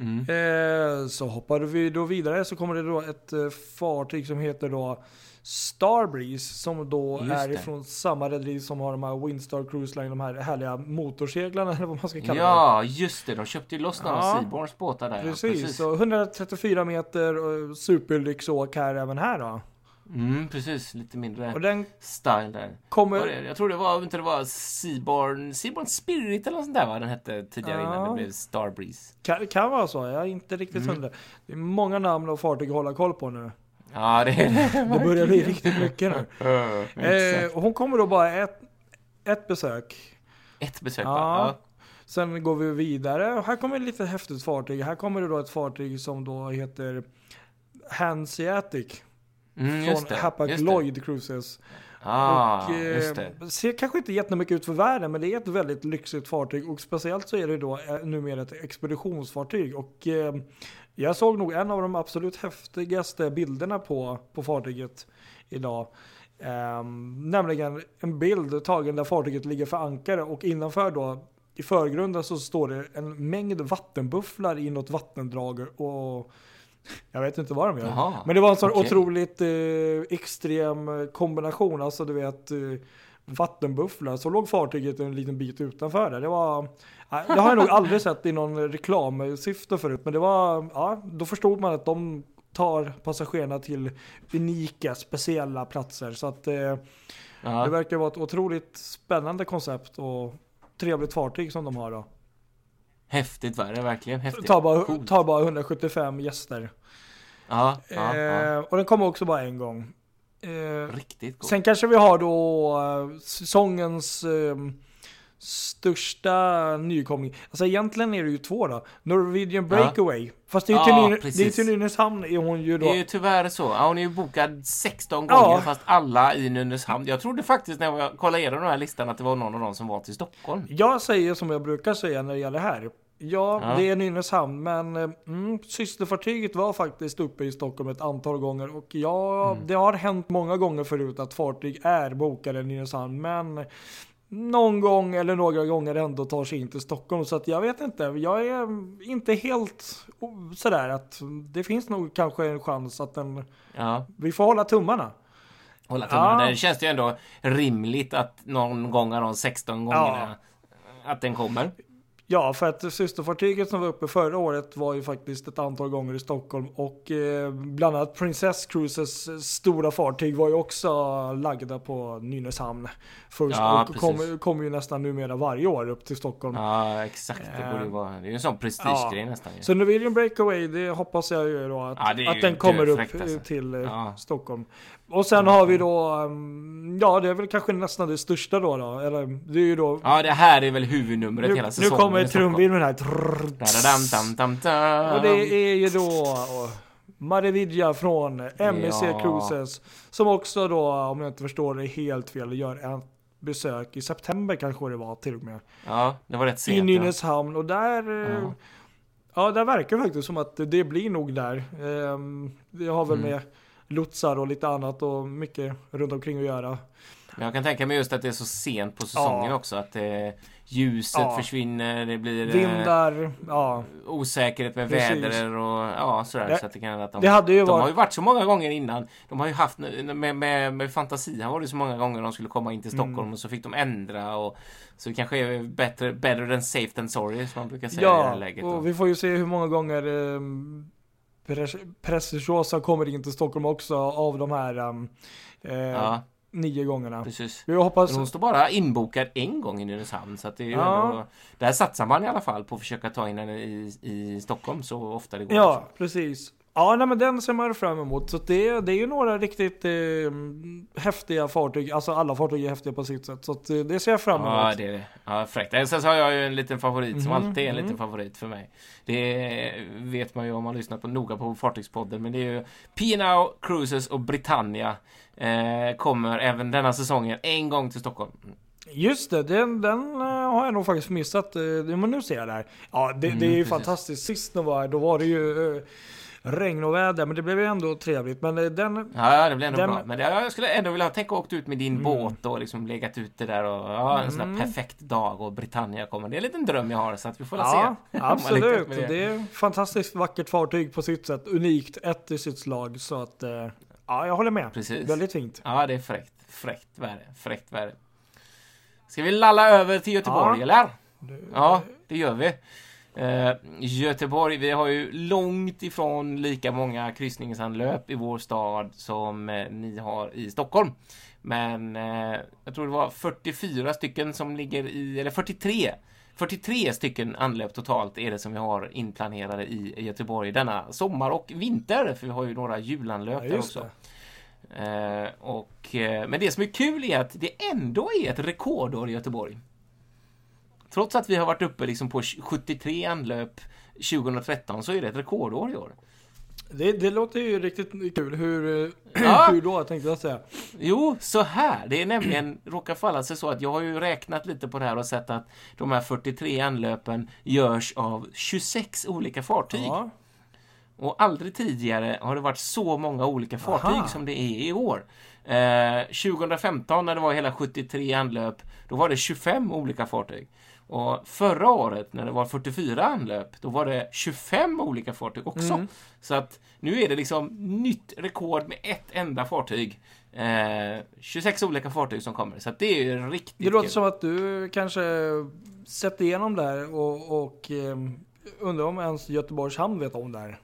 Speaker 2: Mm.
Speaker 1: Eh, så hoppar vi då vidare så kommer det då ett eh, fartyg som heter då Starbreeze som då
Speaker 2: Just
Speaker 1: är
Speaker 2: det.
Speaker 1: ifrån samma rederi som har de här Windstar Cruise Line, de här härliga motorseglarna eller vad man ska kalla det.
Speaker 2: Ja, just det. De köpte ju loss några
Speaker 1: Ja.
Speaker 2: av Seaborns båtar där. ja.
Speaker 1: Precis, så 134 meter och superlyxåk här även här då.
Speaker 2: Mm, precis. Lite mindre
Speaker 1: Och den
Speaker 2: style där.
Speaker 1: kommer...
Speaker 2: Jag tror det var, inte det var Seaborn, Seaborn Spirit eller något sånt där va? Den hette tidigare
Speaker 1: Ja.
Speaker 2: innan det blev Starbreeze.
Speaker 1: Kan, kan vara så, jag är inte riktigt
Speaker 2: Mm.
Speaker 1: hundra. Det är många namn och fartyg att hålla koll på nu.
Speaker 2: Ja, det är det.
Speaker 1: Det börjar bli riktigt mycket nu.
Speaker 2: Eh,
Speaker 1: hon kommer då bara ett, ett besök.
Speaker 2: Ett besök
Speaker 1: Ja.
Speaker 2: bara. Ja.
Speaker 1: Sen går vi vidare. Här kommer ett lite häftigt fartyg. Här kommer det då ett fartyg som då heter Hanseatic.
Speaker 2: Mm,
Speaker 1: från. Hapag. Lloyd Cruises.
Speaker 2: Ah,
Speaker 1: och, eh. Ser kanske inte jättemycket ut för världen, men det är ett väldigt lyxigt fartyg. Och speciellt så är det då eh, numera ett expeditionsfartyg. Och eh, jag såg nog en av de absolut häftigaste bilderna på, på fartyget idag. Ehm, nämligen en bild tagen där fartyget ligger för ankare och innanför då i förgrunden så står det en mängd vattenbufflar i något vattendrag och jag vet inte vad de gör.
Speaker 2: Jaha,
Speaker 1: Men det var en sån
Speaker 2: okej.
Speaker 1: otroligt eh, extrem kombination. Alltså du vet eh, vattenbufflar. Så låg fartyget en liten bit utanför där. Det var... Det har jag nog aldrig sett i någon reklamsyfte förut. Men det var... Ja, då förstod man att de tar passagerarna till unika, speciella platser. Så att eh, det
Speaker 2: Ja.
Speaker 1: verkar vara ett otroligt spännande koncept och trevligt fartyg som de har då.
Speaker 2: Häftigt var det verkligen. Häftigt.
Speaker 1: Tar bara, tar bara 175 gäster.
Speaker 2: Ja, ja,
Speaker 1: Eh,
Speaker 2: ja.
Speaker 1: och den kommer också bara en gång. Eh,
Speaker 2: Riktigt coolt.
Speaker 1: sen kanske vi har då eh, säsongens eh, största nykomling. Alltså egentligen är det ju två då. Norwegian Breakaway. Fast det är ju till,
Speaker 2: Ja,
Speaker 1: det är till Nynäshamn är hon ju då.
Speaker 2: Det är ju tyvärr så. Ja, hon är ju bokad 16
Speaker 1: Ja.
Speaker 2: gånger fast alla i Nynäshamn. Jag trodde faktiskt när jag kollade igenom den här listan att det var någon av dem som var till Stockholm.
Speaker 1: Jag säger som jag brukar säga när det gäller här. Ja,
Speaker 2: Ja.
Speaker 1: det är Nynäshamn, men eh, mm, systerfartyget var faktiskt uppe i Stockholm ett antal gånger och ja,
Speaker 2: Mm.
Speaker 1: det har hänt många gånger förut att fartyg är bokade i Nynäshamn, men någon gång eller några gånger ändå tar sig in till Stockholm. Så att jag vet inte, jag är inte helt sådär att det finns nog kanske en chans att den,
Speaker 2: Ja,
Speaker 1: vi får hålla tummarna.
Speaker 2: hålla tummarna.
Speaker 1: Ja.
Speaker 2: Det känns ju ändå rimligt att någon gång av de 16 gångerna att den kommer.
Speaker 1: Ja, för att systerfartyget som var uppe förra året var ju faktiskt ett antal gånger i Stockholm och eh, bland annat Princess Cruises stora fartyg var ju också lagda på Nynäshamn först
Speaker 2: Ja,
Speaker 1: och kommer kom ju nästan numera varje år upp till Stockholm.
Speaker 2: Ja, exakt. Det borde ju vara... Det är ju en sån prestigegrej
Speaker 1: Ja.
Speaker 2: nästan. ju.
Speaker 1: Så Norwegian Breakaway, det hoppas jag ju då att,
Speaker 2: Ja,
Speaker 1: att den kommer upp
Speaker 2: alltså.
Speaker 1: eh, till eh. Stockholm. Och sen har vi då, um, ja det är väl kanske nästan det största då, då. eller det är ju då
Speaker 2: Ja, det här är väl huvudnumret
Speaker 1: nu,
Speaker 2: hela
Speaker 1: nu
Speaker 2: säsongen
Speaker 1: kommer
Speaker 2: i Stockholm.
Speaker 1: trumvirveln här. Och det är ju då och, Marividja från MSC
Speaker 2: Ja.
Speaker 1: Cruises. Som också då, om jag inte förstår det helt fel, gör ett besök i september kanske det var till och med.
Speaker 2: Ja, det var rätt
Speaker 1: I
Speaker 2: sent. ja.
Speaker 1: Nynäshamn och där... eh,
Speaker 2: Ja.
Speaker 1: Ja, där verkar det faktiskt som att det blir nog där. Ehm, Det har väl
Speaker 2: Mm.
Speaker 1: Lotsar och lite annat och mycket runt omkring att göra.
Speaker 2: Men jag kan tänka mig just att det är så sent på säsongen
Speaker 1: Ja.
Speaker 2: också. Att eh, ljuset
Speaker 1: Ja.
Speaker 2: försvinner, det blir eh,
Speaker 1: Vindar, ja.
Speaker 2: osäkerhet med
Speaker 1: Precis.
Speaker 2: väder och ja, sådär.
Speaker 1: Det-
Speaker 2: så att det kan att de,
Speaker 1: Det hade ju
Speaker 2: de har
Speaker 1: varit...
Speaker 2: ju varit så många gånger innan. De har ju haft med, med, med fantasi har var det så många gånger de skulle komma in till Stockholm
Speaker 1: Mm.
Speaker 2: och så fick de ändra och så det kanske är bättre, better than safe than sorry som man brukar säga i det här
Speaker 1: Ja,
Speaker 2: läget.
Speaker 1: och
Speaker 2: då.
Speaker 1: vi får ju se hur många gånger um, Precisiosa kommer in till Stockholm också av de här um, eh,
Speaker 2: Ja,
Speaker 1: nio gångerna.
Speaker 2: precis.
Speaker 1: Vi hoppas...
Speaker 2: Men hon står bara inbokad en gång i Nynäshamn så att det är
Speaker 1: Ja.
Speaker 2: ändå, Där satsar man i alla fall på att försöka ta in henne i, i Stockholm så ofta det går.
Speaker 1: Ja, precis. Ja, nej, men den ser man fram emot. Så det, det är ju några riktigt eh, häftiga fartyg. Alltså alla fartyg är häftiga på sitt sätt. Så eh, det ser jag fram emot.
Speaker 2: Ja, det är det. Ja, fräckt. Sen så har jag ju en liten favorit som
Speaker 1: Mhm,
Speaker 2: alltid är en liten
Speaker 1: mhm.
Speaker 2: favorit för mig. Det vet man ju om man lyssnar på, noga på Fartygspodden. Men det är ju P&O Cruises och Britannia eh, kommer även denna säsongen en gång till Stockholm.
Speaker 1: Just det, den, den eh, har jag nog faktiskt missat. Eh, men nu ser jag där. Ja, det,
Speaker 2: Mm,
Speaker 1: det är ju
Speaker 2: precis.
Speaker 1: fantastiskt. Sist de var här, då var det ju eh, regn och väder. Men det blev ju ändå trevligt. Men eh, den...
Speaker 2: Ja, det blir ändå
Speaker 1: Den-
Speaker 2: bra. Men det, jag skulle ändå vilja tänka åkt ut med din
Speaker 1: Mm.
Speaker 2: båt och liksom legat ute där och ja, en sån
Speaker 1: Mm.
Speaker 2: här perfekt dag och Britannia kommer. Det är en liten dröm jag har så att vi får väl
Speaker 1: Ja,
Speaker 2: se.
Speaker 1: absolut. Det.
Speaker 2: det.
Speaker 1: är fantastiskt vackert fartyg på sitt sätt. Unikt, ett i sitt slag. Så att, eh, ja, jag håller med.
Speaker 2: Precis.
Speaker 1: Väldigt fint.
Speaker 2: Ja, det är fräckt. Fräckt värde. Fräckt värde. Ska vi lalla över till Göteborg
Speaker 1: Ja.
Speaker 2: eller? Ja, det gör vi. Eh, Göteborg, vi har ju långt ifrån lika många kryssningsanlöp i vår stad som eh, ni har i Stockholm. Men eh, jag tror det var 44 stycken som ligger i, eller 43 43 stycken anlöp totalt är det som vi har inplanerade i Göteborg denna sommar och vinter. För vi har ju några julanlöp
Speaker 1: Ja,
Speaker 2: där också.
Speaker 1: det.
Speaker 2: Eh, och, eh, men det som är kul är att det ändå är ett rekordår i Göteborg. Trots att vi har varit uppe liksom på 73 anlöp 2013 så är det ett rekordår i år.
Speaker 1: Det, det låter ju riktigt kul. Hur, eh,
Speaker 2: Ja.
Speaker 1: hur då tänkte jag säga.
Speaker 2: Jo, så här. Det är nämligen, råkar falla sig så att jag har ju räknat lite på det här och sett att de här 43 anlöpen görs av 26 olika fartyg.
Speaker 1: Ja.
Speaker 2: Och aldrig tidigare har det varit så många olika fartyg
Speaker 1: Aha.
Speaker 2: som det är i år. Eh, 2015 när det var hela 73 anlöp, då var det 25 olika fartyg. Och förra året när det var 44 anlöp, då var det 25 olika fartyg också.
Speaker 1: Mm.
Speaker 2: Så att nu är det liksom nytt rekord med ett enda fartyg. Eh, 26 olika fartyg som kommer, så att det är ju riktigt
Speaker 1: Det låter
Speaker 2: kul.
Speaker 1: som att du kanske sett igenom det här och, och ehm, undrar om ens Göteborgs hamn vet om det här.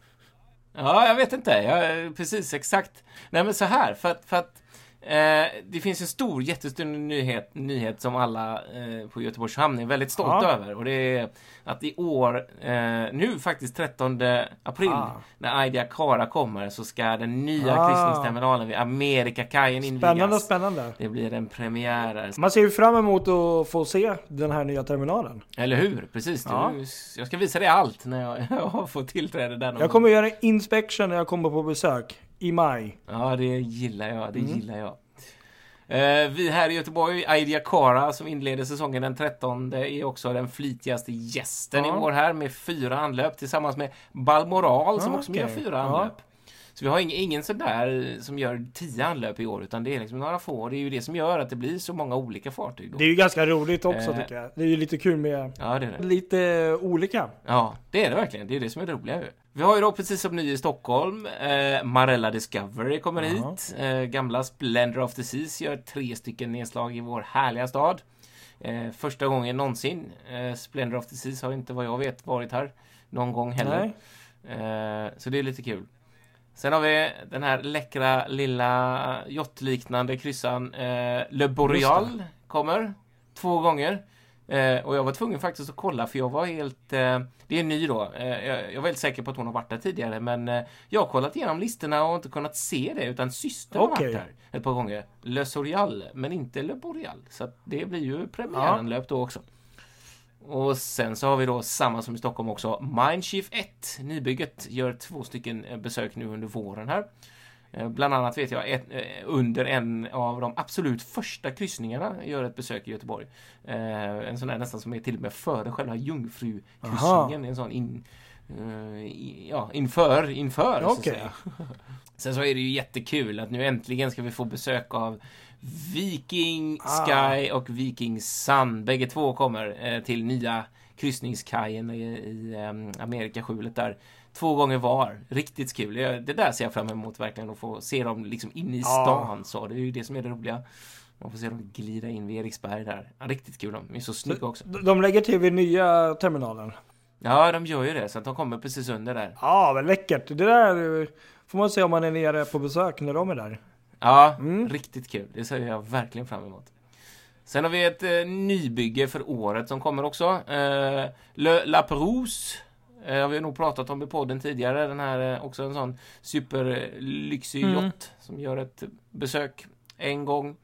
Speaker 2: Ja, jag vet inte. Ja, precis, exakt. Nej, men så här, för att, för att eh, det finns en stor, jättestor nyhet, nyhet som alla eh, på Göteborgs hamn är väldigt stolta
Speaker 1: Ja.
Speaker 2: över. Och det är att i år, eh, nu faktiskt 13 april,
Speaker 1: Ah.
Speaker 2: när Idea Cara kommer, så ska den nya
Speaker 1: Ah.
Speaker 2: kryssningsterminalen vid Amerikakajen invigas.
Speaker 1: Spännande, spännande.
Speaker 2: Det blir en premiär där.
Speaker 1: Man ser ju fram emot att få se den här nya terminalen.
Speaker 2: Eller hur? Precis.
Speaker 1: Ja.
Speaker 2: Du, jag ska visa dig allt när jag, jag fått tillträde där
Speaker 1: Jag
Speaker 2: gång.
Speaker 1: kommer göra en inspection när jag kommer på besök i maj.
Speaker 2: Ja, det gillar jag. Det
Speaker 1: Mm.
Speaker 2: gillar jag. Eh, vi här i Göteborg, Aidia Cara som inleder säsongen den 13 är också den flitigaste gästen
Speaker 1: Ja.
Speaker 2: i år här med fyra anlöp tillsammans med Balmoral som
Speaker 1: Ja,
Speaker 2: också
Speaker 1: okej.
Speaker 2: gör fyra
Speaker 1: Ja.
Speaker 2: anlöp. Så vi har ingen, ingen sån där som gör tio anlöp i år utan det är liksom några få. Det är ju det som gör att det blir så många olika fartyg. Då.
Speaker 1: Det är ju ganska roligt också
Speaker 2: Eh.
Speaker 1: tycker jag. Det är ju lite kul med
Speaker 2: Ja, det är det.
Speaker 1: lite olika.
Speaker 2: Ja, det är det verkligen. Det är det som är det roliga ju. Vi har ju då precis som ny i Stockholm, eh, Marella Discovery kommer
Speaker 1: Ja.
Speaker 2: hit. Eh, gamla Splendor of the Seas gör tre stycken nedslag i vår härliga stad. Eh, första gången någonsin. Eh, Splendor of the Seas har inte vad jag vet varit här någon gång heller. Eh, så det är lite kul. Sen har vi den här läckra lilla yachtliknande kryssan eh, Le Boreal kommer två gånger. Eh, och jag var tvungen faktiskt att kolla för jag var helt... Eh, det är ny då. Eh, jag, jag var helt säker på att hon har varit där tidigare men eh, jag har kollat igenom listorna och inte kunnat se det utan systern har
Speaker 1: Okej.
Speaker 2: varit där ett par gånger. Le Sorial men inte Le Boreal. Så det blir ju premiäranlöp då också. Och sen så har vi då samma som i Stockholm också. Mindshift 1, nybygget, gör två stycken eh, besök nu under våren här. Eh, Bland annat vet jag ett, eh, under en av de absolut första kryssningarna gör ett besök i Göteborg. Eh, En sån där nästan som är till och med före själva jungfrukryssningen. En sån in, i- ja, inför, inför så att säga. Sen så är det ju jättekul att nu äntligen ska vi få besök av Viking
Speaker 1: Ah.
Speaker 2: Sky och Viking Sun. Bägge två kommer eh, till nya kryssningskajen i, i där. Två gånger var. Riktigt kul. Det där ser jag fram emot verkligen att få se dem liksom inne i
Speaker 1: Ja.
Speaker 2: stan. Så det är ju det som är det roliga. Man får se dem glida in vid Eriksberg där. Ja, riktigt kul. De är så snygga också.
Speaker 1: De lägger till vid nya terminalen.
Speaker 2: Ja, de gör ju det. Så att de kommer precis under där.
Speaker 1: Ja, men läckert. Det där eh, får man se om man är nere på besök när de är där.
Speaker 2: Ja,
Speaker 1: Mm.
Speaker 2: riktigt kul. Det ser jag verkligen fram emot. Sen har vi ett eh, nybygge för året som kommer också. Eh, Le La Perouse. Eh, har vi nog pratat om i podden tidigare. Den här eh, också en sån superlyxig
Speaker 1: Mm.
Speaker 2: yacht som gör ett besök en gång.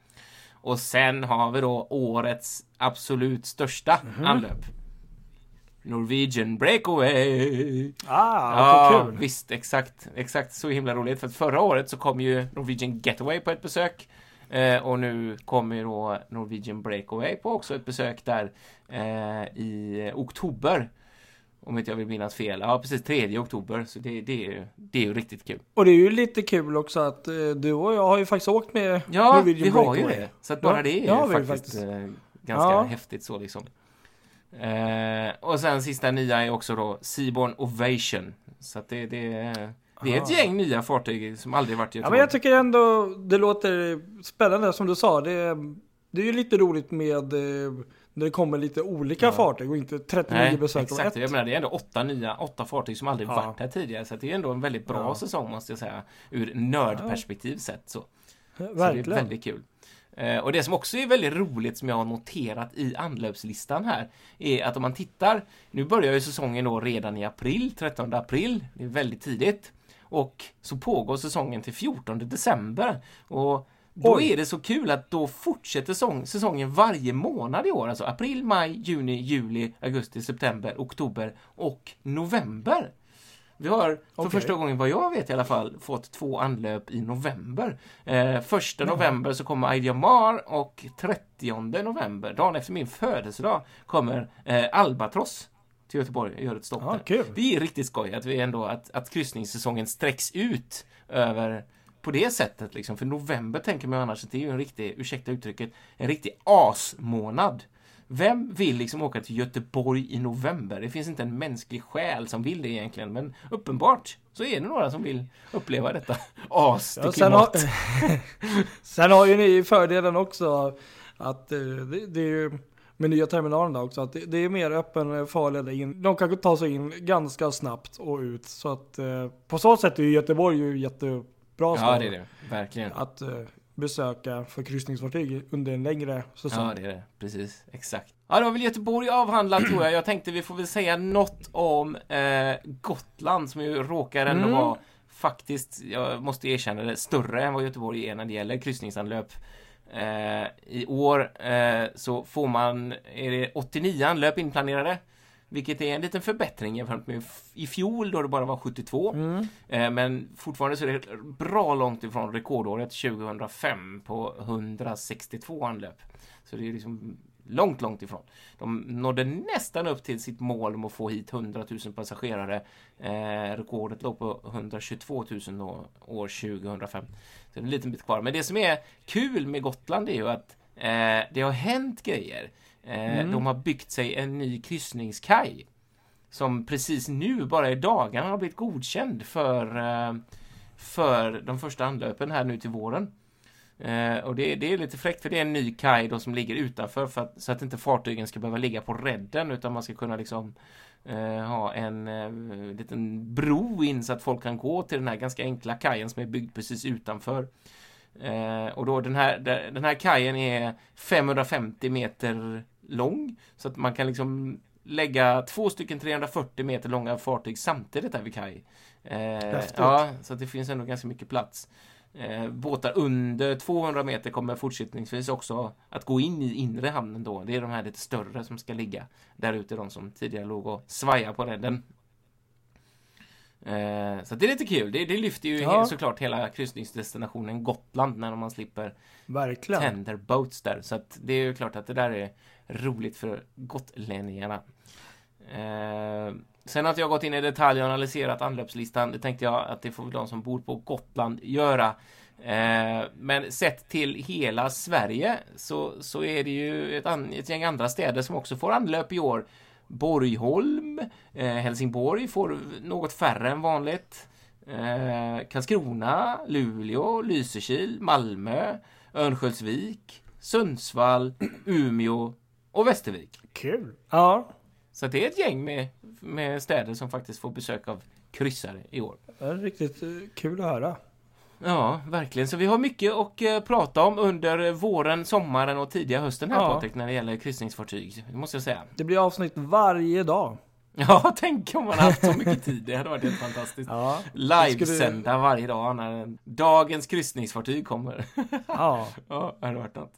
Speaker 2: Och sen har vi då årets absolut största
Speaker 1: Mhm.
Speaker 2: anlöp. Norwegian Breakaway.
Speaker 1: Ah,
Speaker 2: Ja,
Speaker 1: kul.
Speaker 2: visst, exakt, exakt så himla roligt. För att förra året så kom ju Norwegian Getaway på ett besök. Eh, och nu kommer då Norwegian Breakaway på också ett besök där eh, i oktober. Om inte jag vill minnas fel. Ja, precis 3 oktober. Så det, det, är, ju, det är ju riktigt kul.
Speaker 1: Och det är ju lite kul också att eh, du och jag har ju faktiskt åkt med
Speaker 2: Ja, vi har ju
Speaker 1: Breakaway.
Speaker 2: det. Så att bara
Speaker 1: Ja,
Speaker 2: det är
Speaker 1: har
Speaker 2: ju faktiskt,
Speaker 1: faktiskt.
Speaker 2: eh, ganska
Speaker 1: Ja.
Speaker 2: häftigt så liksom. Eh, och sen sista nya är också då Seaborn Ovation. Så att det, det, det är ett gäng nya fartyg som aldrig varit i
Speaker 1: Ja,
Speaker 2: Göteborg.
Speaker 1: men jag tycker ändå det låter spännande som du sa. Det, det är ju lite roligt med eh, när det kommer lite olika
Speaker 2: Ja.
Speaker 1: fartyg och inte 39
Speaker 2: Nej,
Speaker 1: besök
Speaker 2: exakt.
Speaker 1: ett.
Speaker 2: Jag menar, det är ändå åtta nya, åtta fartyg som aldrig
Speaker 1: Ja.
Speaker 2: varit här tidigare. Så det är ändå en väldigt bra
Speaker 1: Ja.
Speaker 2: säsong måste jag säga. Ur nördperspektiv sett så. Så det är
Speaker 1: Verkligen.
Speaker 2: väldigt kul. Eh, och det som också är väldigt roligt som jag har noterat i anlöpslistan här är att om man tittar, nu börjar ju säsongen då redan i april, 13 april, det är väldigt tidigt. Och så pågår säsongen till 14 december. Och Då
Speaker 1: Oj.
Speaker 2: är det så kul att då fortsätter säsong, säsongen varje månad i år. Alltså april, maj, juni, juli, augusti, september, oktober och november. Vi har för
Speaker 1: Okej.
Speaker 2: första gången, vad jag vet i alla fall, fått två anlöp i november. Eh, första november så kommer Aida Mar och 30 november, dagen efter min födelsedag, kommer eh, Albatross till Göteborg och gör ett stopp
Speaker 1: Ja,
Speaker 2: där.
Speaker 1: kul.
Speaker 2: Det är riktigt skoj att vi ändå, att, att kryssningssäsongen sträcks ut över på det sättet liksom. För november tänker man ju annars att det är ju en riktig, ursäkta uttrycket, en riktig asmånad. Vem vill liksom åka till Göteborg i november? Det finns inte en mänsklig själ som vill det egentligen, men uppenbart så är det några som vill uppleva detta as till
Speaker 1: Ja, sen, har, sen har ju ni fördelen också att eh, det, det är ju med nya terminalen där också att det, det är mer öppen farled in. De kan ta sig in ganska snabbt och ut så att eh, på så sätt är ju Göteborg ju jättebra
Speaker 2: Ja,
Speaker 1: stad
Speaker 2: det är det. Verkligen.
Speaker 1: att eh, besöka för kryssningsfartyg under en längre säsong.
Speaker 2: Ja, det är det. Precis. Exakt. Ja, då har väl Göteborg avhandlat tror jag. Jag tänkte vi får väl säga något om eh, Gotland som ju råkar ändå
Speaker 1: Mm.
Speaker 2: vara faktiskt, jag måste erkänna det, större än vad Göteborg är när det gäller kryssningsanlöp. Eh, I år eh, så får man, är det 89 anlöp inplanerade. Vilket är en liten förbättring jämfört med i fjol då det bara var 72.
Speaker 1: Mm.
Speaker 2: Eh, Men fortfarande så är det bra långt ifrån rekordåret 2005 på 162 anlöp. Så det är liksom långt, långt ifrån. De nådde nästan upp till sitt mål om att få hit 100 000 passagerare. Eh, rekordet låg på 122 000 då, år 2005. Så det är en liten bit kvar. Men det som är kul med Gotland är ju att eh, det har hänt grejer. Eh, De har byggt sig en ny kryssningskaj som precis nu, bara i dagarna, har blivit godkänd för, eh, för de första anlöpen här nu till våren. Eh, och det, det är lite fräckt för det är en ny kaj då som ligger utanför för att, så att inte fartygen ska behöva ligga på redden utan man ska kunna liksom eh, ha en eh, liten bro in så att folk kan gå till den här ganska enkla kajen som är byggd precis utanför. Eh, och då den här, den här kajen är 550 meter lång så att man kan liksom lägga två stycken 340 meter långa fartyg samtidigt där vid kaj. Eh, ja, så att det finns ändå ganska mycket plats. Eh, båtar under 200 meter kommer fortsättningsvis också att gå in i inre hamnen då. Det är de här lite större som ska ligga där ute, de som tidigare låg och svajade på redden. Eh, så det är lite kul. Det, det lyfter ju
Speaker 1: Ja.
Speaker 2: såklart hela kryssningsdestinationen Gotland när man slipper
Speaker 1: Verkligen.
Speaker 2: tender boats där. Så att det är ju klart att det där är roligt för gotlänningarna. Eh, sen att jag gått in i detalj och analyserat anlöpslistan, det tänkte jag att det får väl de som bor på Gotland göra. Eh, men sett till hela Sverige så, så är det ju ett, an, ett gäng andra städer som också får anlöp i år. Borgholm, eh, Helsingborg får något färre än vanligt. Eh, Karlskrona, Luleå, Lysekil, Malmö, Örnsköldsvik, Sundsvall, Umeå och Västervik.
Speaker 1: Kul. Ja,
Speaker 2: Så det är ett gäng med, med städer som faktiskt får besök av kryssare i år.
Speaker 1: det är riktigt eh, kul att höra.
Speaker 2: Ja, verkligen. Så vi har mycket att eh, prata om under våren, sommaren och tidiga hösten här
Speaker 1: Ja.
Speaker 2: Patrik, när det gäller kryssningsfartyg. Det måste jag säga.
Speaker 1: Det blir avsnitt varje dag.
Speaker 2: Ja, tänk om man haft så mycket tid. Det hade varit helt fantastiskt.
Speaker 1: Ja,
Speaker 2: Livesända varje dag när dagens kryssningsfartyg kommer.
Speaker 1: ja.
Speaker 2: ja, det hade varit något.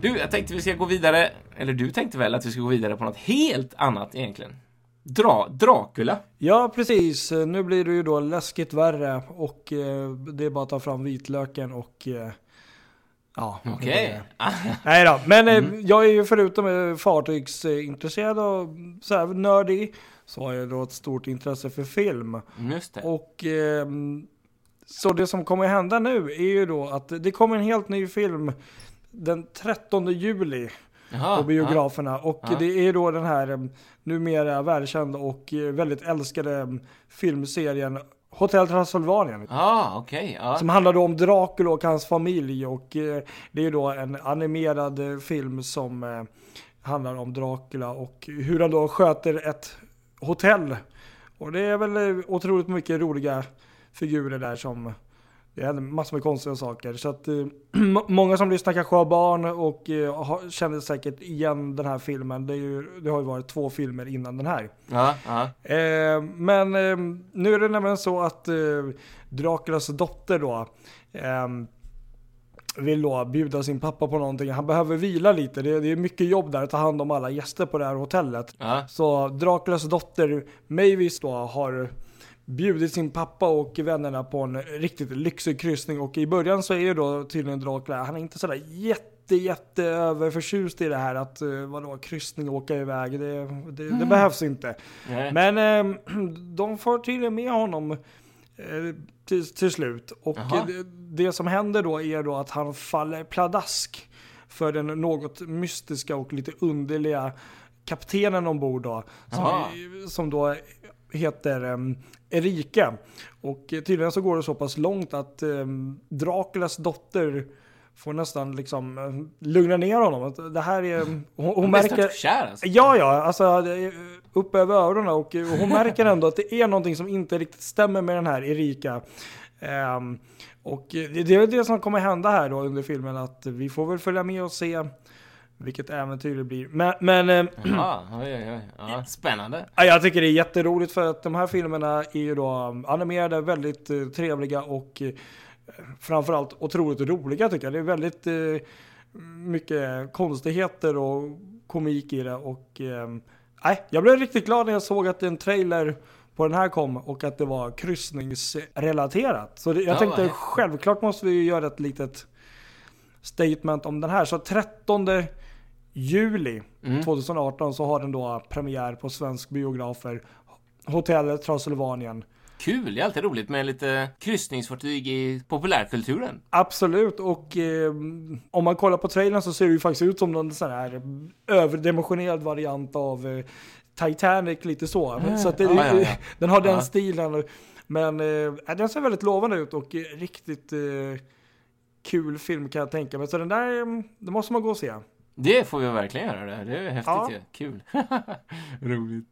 Speaker 2: Du, jag tänkte vi ska gå vidare, eller du tänkte väl att vi ska gå vidare på något helt annat egentligen? Dra, Dracula.
Speaker 1: Ja, precis. Eh, Nu blir det ju då läskigt värre och eh, det är bara att ta fram vitlöken och eh, ja.
Speaker 2: Okej.
Speaker 1: Nej då, men eh, jag är ju förutom eh, fartygsintresserad och så här nördig så har jag då ett stort intresse för film.
Speaker 2: Just det.
Speaker 1: Och ehm, så det som kommer hända nu är ju då att det kommer en helt ny film den 13 juli
Speaker 2: Jaha,
Speaker 1: på biograferna. Och
Speaker 2: Ja.
Speaker 1: det är då den här numera välkända och eh, väldigt älskade filmserien Hotel Transylvanien.
Speaker 2: Ja, ah, okej. ja.
Speaker 1: Som handlar då om Dracula och hans familj och eh, det är då en animerad eh, film som eh, handlar om Dracula och hur han då sköter ett hotell. Och det är väl otroligt mycket roliga figurer där som Det händer massor med konstiga saker. Så att eh, må- många som lyssnar kanske har barn och eh, känner säkert igen den här filmen. Det, är ju, det har ju varit två filmer innan den här.
Speaker 2: Ja, ja.
Speaker 1: Eh, men eh, nu är det nämligen så att eh, Draculas dotter då eh, vill då bjuda sin pappa på någonting. Han behöver vila lite. Det, det är mycket jobb där att ta hand om alla gäster på det här hotellet.
Speaker 2: ja.
Speaker 1: Så Draculas dotter Mavis då har bjudit sin pappa och vännerna på en riktigt lyxig kryssning och i början så är ju då tydligen Dracula, han är inte sådär jätte jätte överförtjust i det här att uh, vadå kryssning och åka iväg, det, det, det behövs inte.
Speaker 2: Nej.
Speaker 1: Men eh, de får tydligen med honom eh, till, till slut. Och eh, det, det som händer då är då att han faller pladask för den något mystiska och lite underliga kaptenen ombord då. Som, som då heter um, Erika. Och eh, tydligen så går det så pass långt att um, Draculas dotter får nästan liksom eh, lugna ner honom. Det här är, hon, hon
Speaker 2: Hon är
Speaker 1: märker...
Speaker 2: kär alltså.
Speaker 1: Ja, ja, alltså är upp över öronen och hon märker ändå att det är någonting som inte riktigt stämmer med den här Erika. Ehm, och det det är det som kommer hända här då under filmen att vi får väl följa med och se vilket äventyr det blir. Men, men eh,
Speaker 2: Jaha, oj, oj, oj. Ja, spännande.
Speaker 1: ja, jag tycker det är jätteroligt för att de här filmerna är ju då animerade, väldigt eh, trevliga och eh, framförallt otroligt roliga tycker jag. Det är väldigt eh, mycket konstigheter och komik i det och eh, nej, jag blev riktigt glad när jag såg att en trailer på den här kom och att det var kryssningsrelaterat. Så det, jag
Speaker 2: Ja,
Speaker 1: tänkte självklart måste vi göra ett litet statement om den här. Så 13 juli
Speaker 2: Mm.
Speaker 1: 2018 så har den då premiär på svensk biografer. Hotellet Transylvanien.
Speaker 2: Kul, det är alltid roligt med lite kryssningsfartyg i populärkulturen.
Speaker 1: Absolut, och eh, om man kollar på trailern så ser det ju faktiskt ut som någon sån här överdimensionerad variant av eh, Titanic, lite så. så att det,
Speaker 2: Ja, ja, ja.
Speaker 1: den har den
Speaker 2: Ja.
Speaker 1: stilen. Men eh, den ser väldigt lovande ut och eh, riktigt eh, kul film kan jag tänka mig. Så den där, eh, det måste man gå och se.
Speaker 2: Det får vi verkligen göra. Det, det är häftigt
Speaker 1: Ja.
Speaker 2: ju. Kul. Roligt.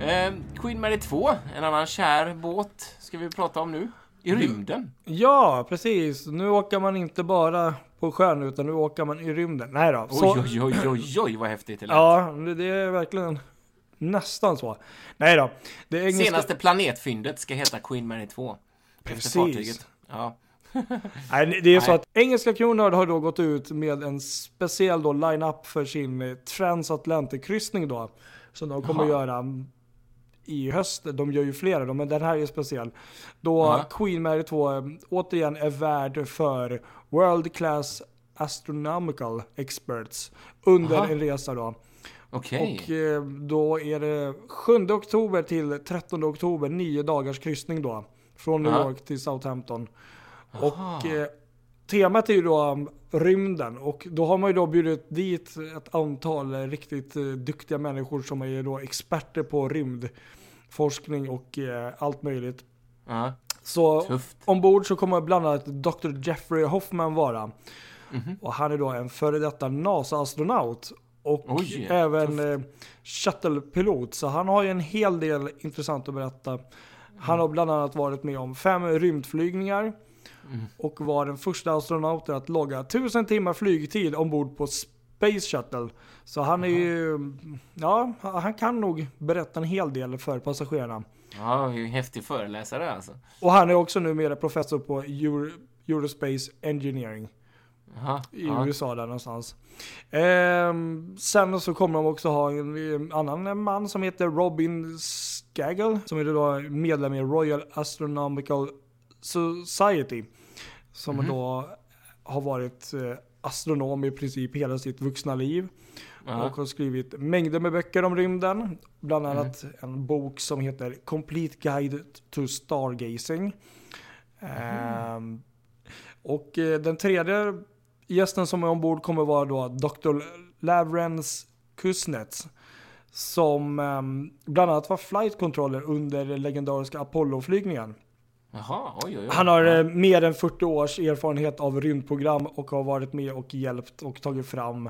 Speaker 2: Eh, Queen Mary 2, en annan kär båt, ska vi prata om nu. I rymden.
Speaker 1: Ja, precis. Nu åker man inte bara på sjön utan nu åker man i rymden. Nej då. Så,
Speaker 2: Oj, oj, oj, oj, oj, vad häftigt det lät.
Speaker 1: Ja, det det är verkligen nästan så. Nej då. Det engelska...
Speaker 2: Senaste planetfyndet ska heta Queen Mary 2. Efter
Speaker 1: Precis.
Speaker 2: fartyget. Ja.
Speaker 1: Nej, det är så att engelska Cunard har då gått ut med en speciell då line-up för sin eh, transatlantic-kryssning då. Som de kommer
Speaker 2: Jaha.
Speaker 1: göra mm, i höst. De gör ju flera då, men den här är speciell. Då
Speaker 2: Jaha.
Speaker 1: Queen Mary 2 eh, återigen är värd för World Class Astronomical Experts under
Speaker 2: Aha.
Speaker 1: en resa då.
Speaker 2: Okej.
Speaker 1: Och eh, då är det 7 oktober till 13 oktober, nio dagars kryssning då. Från New. York till Southampton.
Speaker 2: Aha.
Speaker 1: Och eh, temat är ju då um, rymden och då har man ju då bjudit dit ett antal eh, riktigt eh, duktiga människor som är då experter på rymdforskning och eh, allt möjligt.
Speaker 2: Ja,
Speaker 1: Så
Speaker 2: tufft.
Speaker 1: ombord så kommer bland annat Dr. Jeffrey Hoffman vara.
Speaker 2: Mhm.
Speaker 1: Och han är då en före detta NASA-astronaut. Och
Speaker 2: Oj,
Speaker 1: även eh, shuttle-pilot. Så han har ju en hel del intressant att berätta. Han har bland annat varit med om fem rymdflygningar. Och var den första astronauten att logga 1000 timmar flygtid ombord på Space Shuttle. Så han är ju, ja, han kan nog berätta en hel del för passagerarna.
Speaker 2: Ja, ju häftig föreläsare alltså.
Speaker 1: Och han är också numera professor på Euro, Eurospace Engineering.
Speaker 2: Jaha,
Speaker 1: i
Speaker 2: ja.
Speaker 1: USA där någonstans. Ehm, sen så kommer de också ha en, en annan man som heter Robin Skagel som är då medlem i Royal Astronomical Society. Som
Speaker 2: Mhm.
Speaker 1: då har varit eh, astronom i princip hela sitt vuxna liv.
Speaker 2: Ja.
Speaker 1: Och har skrivit mängder med böcker om rymden.
Speaker 2: Mhm.
Speaker 1: Bland annat en bok som heter Complete Guide to Stargazing. Ehm, och eh, den tredje gästen som är ombord kommer vara då Dr. Lavrens Kuznets. Som ehm, bland annat var flight controller under legendariska Apollo-flygningen.
Speaker 2: Jaha, oj, oj, oj.
Speaker 1: Han har eh, mer än 40 års erfarenhet av rymdprogram och har varit med och hjälpt och tagit fram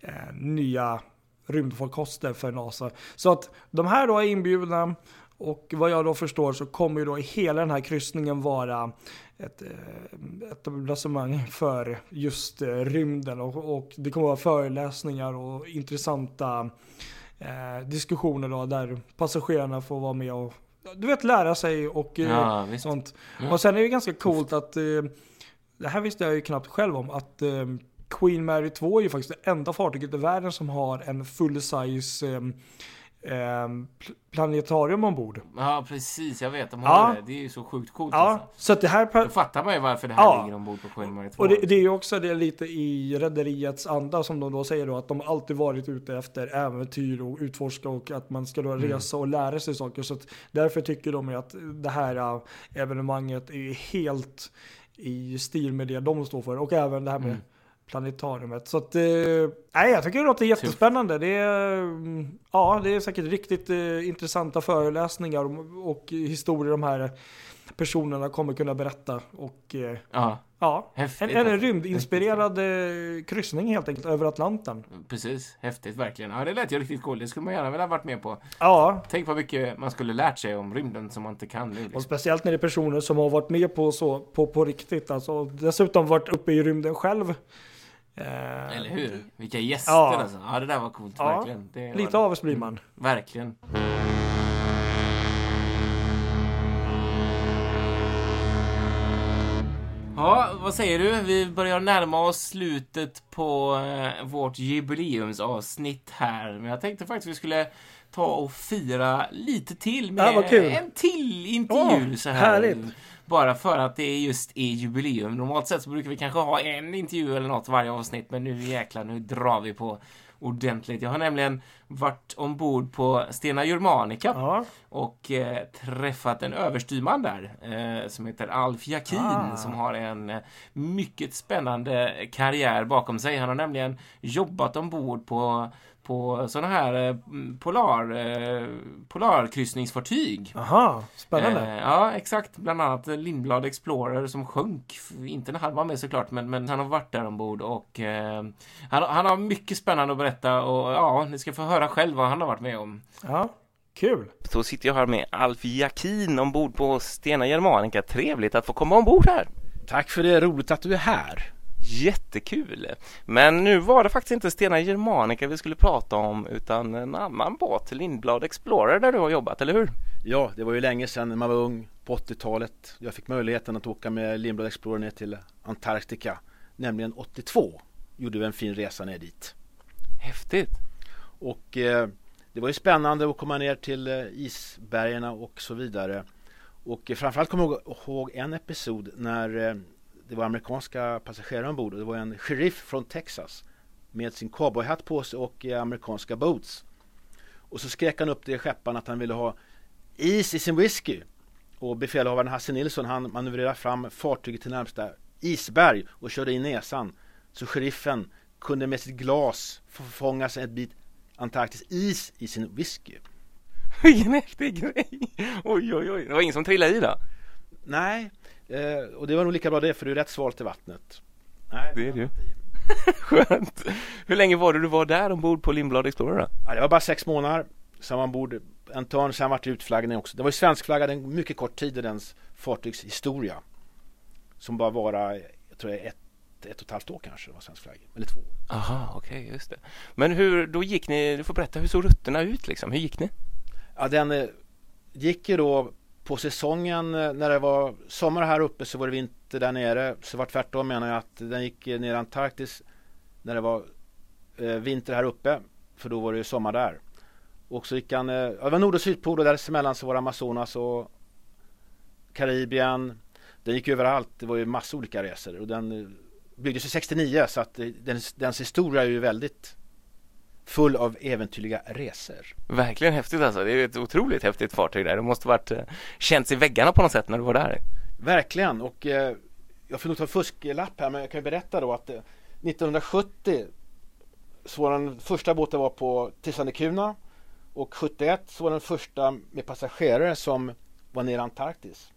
Speaker 1: eh, nya rymdfarkoster för NASA. Så att de här då är inbjudna och vad jag då förstår så kommer ju då hela den här kryssningen vara ett eh, etablissemang för just eh, rymden och, och det kommer vara föreläsningar och intressanta eh, diskussioner då där passagerarna får vara med och du vet lära sig och eh,
Speaker 2: Ja,
Speaker 1: sånt.
Speaker 2: Ja.
Speaker 1: Och sen är det ganska coolt att eh, det här visste jag ju knappt själv om att eh, Queen Mary 2 är ju faktiskt det enda fartyget i världen som har en full size eh, eh, pl- planetarium ombord.
Speaker 2: Ja, precis. Jag vet. De
Speaker 1: Ja.
Speaker 2: har det. Det är ju så sjukt coolt.
Speaker 1: Ja,
Speaker 2: Alltså.
Speaker 1: så att det här
Speaker 2: Då fattar man ju varför det här
Speaker 1: Ja.
Speaker 2: ligger ombord på Mary 2.
Speaker 1: Och det, det är ju också det lite i rederiets anda som de då säger då att de alltid varit ute efter äventyr och utforska och att man ska då
Speaker 2: Mm.
Speaker 1: resa och lära sig saker. Så att därför tycker de ju att det här äh, evenemanget är helt i stil med det de står för och även det här med
Speaker 2: Mm.
Speaker 1: Planetariumet. Så att, eh, nej jag tycker det låter jättespännande. Det är, mm, ja, det är säkert riktigt eh, intressanta föreläsningar och, och historier de här personerna kommer kunna berätta. Och eh,
Speaker 2: Ja,
Speaker 1: ja, en, en rymdinspirerad eh, kryssning helt enkelt över Atlanten.
Speaker 2: precis. Häftigt verkligen. Ja, det lät ju riktigt coolt. Det skulle man gärna vilja varit med på.
Speaker 1: Ja,
Speaker 2: Tänk vad mycket man skulle lärt sig om rymden som man inte kan nu.
Speaker 1: och
Speaker 2: Liksom.
Speaker 1: speciellt när det är personer som har varit med på så på, på riktigt. Alltså, och dessutom varit uppe i rymden själv. Eh,
Speaker 2: Eller hur? Vilka gäster
Speaker 1: Ja.
Speaker 2: alltså. Ja, det där var coolt.
Speaker 1: Ja,
Speaker 2: Verkligen. Det
Speaker 1: Lite
Speaker 2: var...
Speaker 1: avis blir man.
Speaker 2: Verkligen. Ja, vad säger du? Vi börjar närma oss slutet på eh, vårt jubileumsavsnitt här. Men jag tänkte faktiskt vi skulle ta och fira lite till med
Speaker 1: Ja,
Speaker 2: en till intervju
Speaker 1: Åh,
Speaker 2: så här.
Speaker 1: härligt.
Speaker 2: Bara för att det just är jubileum. Normalt sett så brukar vi kanske ha en intervju eller något varje avsnitt, men nu jäklar, nu drar vi på ordentligt. Jag har nämligen varit ombord på Stena Germanica
Speaker 1: Ja,
Speaker 2: och eh, träffat en överstyrman där eh, som heter Alf Jakin
Speaker 1: Ah.
Speaker 2: som har en eh, mycket spännande karriär bakom sig. Han har nämligen jobbat ombord på på sådana här eh, polar, eh, polarkryssningsfartyg.
Speaker 1: aha, spännande.
Speaker 2: Eh, ja, exakt. Bland annat Lindblad Explorer som sjönk. Inte när han var med såklart, men, men han har varit där ombord och eh, han, han har mycket spännande att berätta och ja, ni ska få höra själv vad han har varit med om.
Speaker 1: Ja, kul.
Speaker 8: Så sitter jag här med Alf Jakin ombord på Stena Germanica. Trevligt att få komma ombord här.
Speaker 9: Tack för det, roligt att du är här.
Speaker 8: Jättekul! Men nu var det faktiskt inte Stena Germanica vi skulle prata om utan en annan båt, Lindblad Explorer där du har jobbat, eller hur?
Speaker 9: Ja, det var ju länge sedan när man var ung, på 80-talet. Jag fick möjligheten att åka med Lindblad Explorer ner till Antarktika, nämligen 82. Gjorde vi en fin resa ner dit.
Speaker 8: Häftigt!
Speaker 9: Och eh, det var ju spännande att komma ner till eh, isbergen och så vidare. Och eh, framförallt kommer jag ihåg- en episod när eh, det var amerikanska passagerare ombord. och Det var en sheriff från Texas med sin cowboyhatt på sig och eh, amerikanska boots. Och så skrek han upp till skepparen att han ville ha is i sin whisky. Och befälhavaren Hasse Nilsson han manövrerade fram fartyget till närmsta isberg och körde in näsan. Så sheriffen kunde med sitt glas få fånga sig en bit Antarktis is i sin whisky.
Speaker 8: Vilken häftig grej! Oj, oj, oj. Det var ingen som trillade i då?
Speaker 9: Nej, eh, och det var nog lika bra det för det är rätt svalt i vattnet. Nej,
Speaker 8: Det är det ju. Skönt! Hur länge var det du var där ombord på Lindblad Explorer då?
Speaker 9: Ja, det var bara sex månader. Sen var ombord en törn, sen vart det utflaggning också. Det var ju svenskflaggad en mycket kort tid i dens fartygshistoria. Som bara var, jag tror är ett, ett och ett halvt år kanske, det var svenskflagg. Eller två.
Speaker 8: Aha, okej, just det. Men hur, då gick ni, du får berätta, hur såg rutterna ut liksom? Hur gick ni?
Speaker 9: Ja, den eh, gick ju då på säsongen eh, när det var sommar här uppe så var det vinter där nere. Så var tvärtom menar jag att den gick ner i Antarktis när det var eh, vinter här uppe. För då var det ju sommar där. Och så gick han, eh, ja, det var nord och sydpol och däremellan så var det Amazonas och Karibien. Den gick överallt, det var ju massa olika resor och den eh, byggdes ju 69 så att eh, dens, den, dens historia är ju väldigt full av äventyrliga resor.
Speaker 8: Verkligen häftigt alltså. Det är ett otroligt häftigt fartyg där. Det måste varit eh, känts i väggarna på något sätt när du var där.
Speaker 9: Verkligen och eh, jag får nog ta en fusklapp här men jag kan berätta då att eh, 1970 så var den första båten var på Tisandekuna och 71 så var den första med passagerare som var nere i Antarktis.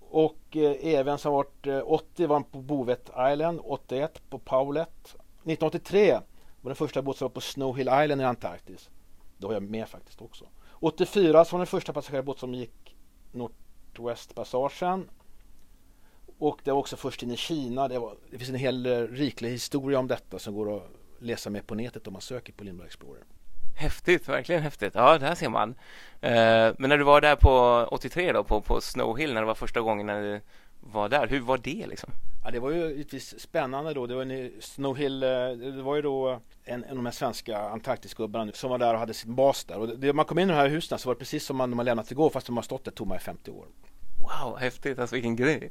Speaker 9: Och eh, även som varit eh, 80 var den på Bovet Island, 81 på Paulet. 1983 det var den första båt som var på Snow Hill Island i Antarktis. Då var jag med faktiskt också. 84 så var den första passagerarbåt som gick Nordwest-passagen. Och det var också först in i Kina. Det, var, det finns en hel eh, riklig historia om detta som går att läsa med på nätet om man söker på Lindblad Explorer.
Speaker 5: Häftigt, verkligen häftigt. Ja, där ser man. Eh, men när du var där på 83 då, på, på Snow Hill, när det var första gången när du var där, hur var det liksom?
Speaker 9: Ja, det var ju givetvis spännande då. Det var en Snow Hill, eh, det var ju då en, en av de här svenska Antarktisgubbarna som var där och hade sin bas där. Och det, man kom in i de här husen så var det precis som man, de har lämnat igår fast de har stått där tomma i 50 år.
Speaker 5: Wow, häftigt, alltså vilken grej.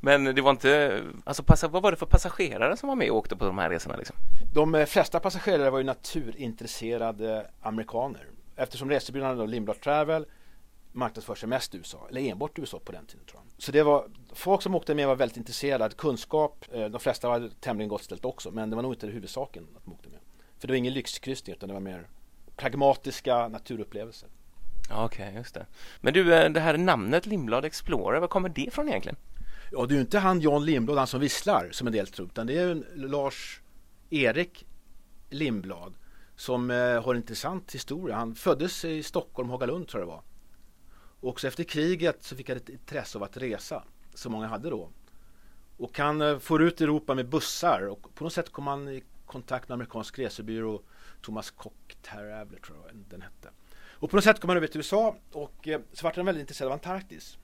Speaker 5: Men det var inte, alltså passa, vad var det för passagerare som var med och åkte på de här resorna liksom?
Speaker 9: De eh, flesta passagerare var ju naturintresserade amerikaner. Eftersom resebyrån då Lindblad Travel marknadsför sig mest i USA, eller enbart i USA på den tiden tror jag. Så det var, folk som åkte med var väldigt intresserade, kunskap, eh, de flesta var tämligen gott ställt också, men det var nog inte huvudsaken att de åkte med. För det var ingen lyxkryssning utan det var mer pragmatiska naturupplevelser.
Speaker 5: Ja, Okej, okay, just det. Men du, eh, det här namnet Lindblad Explorer, var kommer det ifrån egentligen?
Speaker 9: Ja, det är ju inte han Jan Lindblad, han som visslar, som en del tror, utan det är Lars-Erik Lindblad som eh, har en intressant historia. Han föddes i Stockholm, Hagalund tror jag det var. Också efter kriget så fick han ett intresse av att resa, som många hade då. Och han eh, får ut i Europa med bussar och på något sätt kom han i kontakt med amerikansk resebyrå Thomas Cock Traveler tror jag den hette. Och på något sätt kom han över till USA och eh, så vart han väldigt intresserad av Antarktis.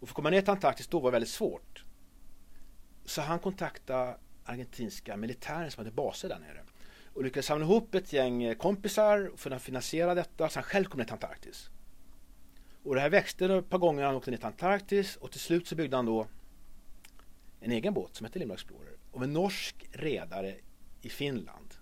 Speaker 9: Och för att komma ner till Antarktis då var det väldigt svårt. Så han kontaktade argentinska militären som hade baser där nere. Och lyckades samla ihop ett gäng eh, kompisar för att finansiera detta så han själv kom ner till Antarktis. Och det här växte ett par gånger han åkte ner till Antarktis och till slut så byggde han då en egen båt som hette Lindblad Explorer av en norsk redare i Finland.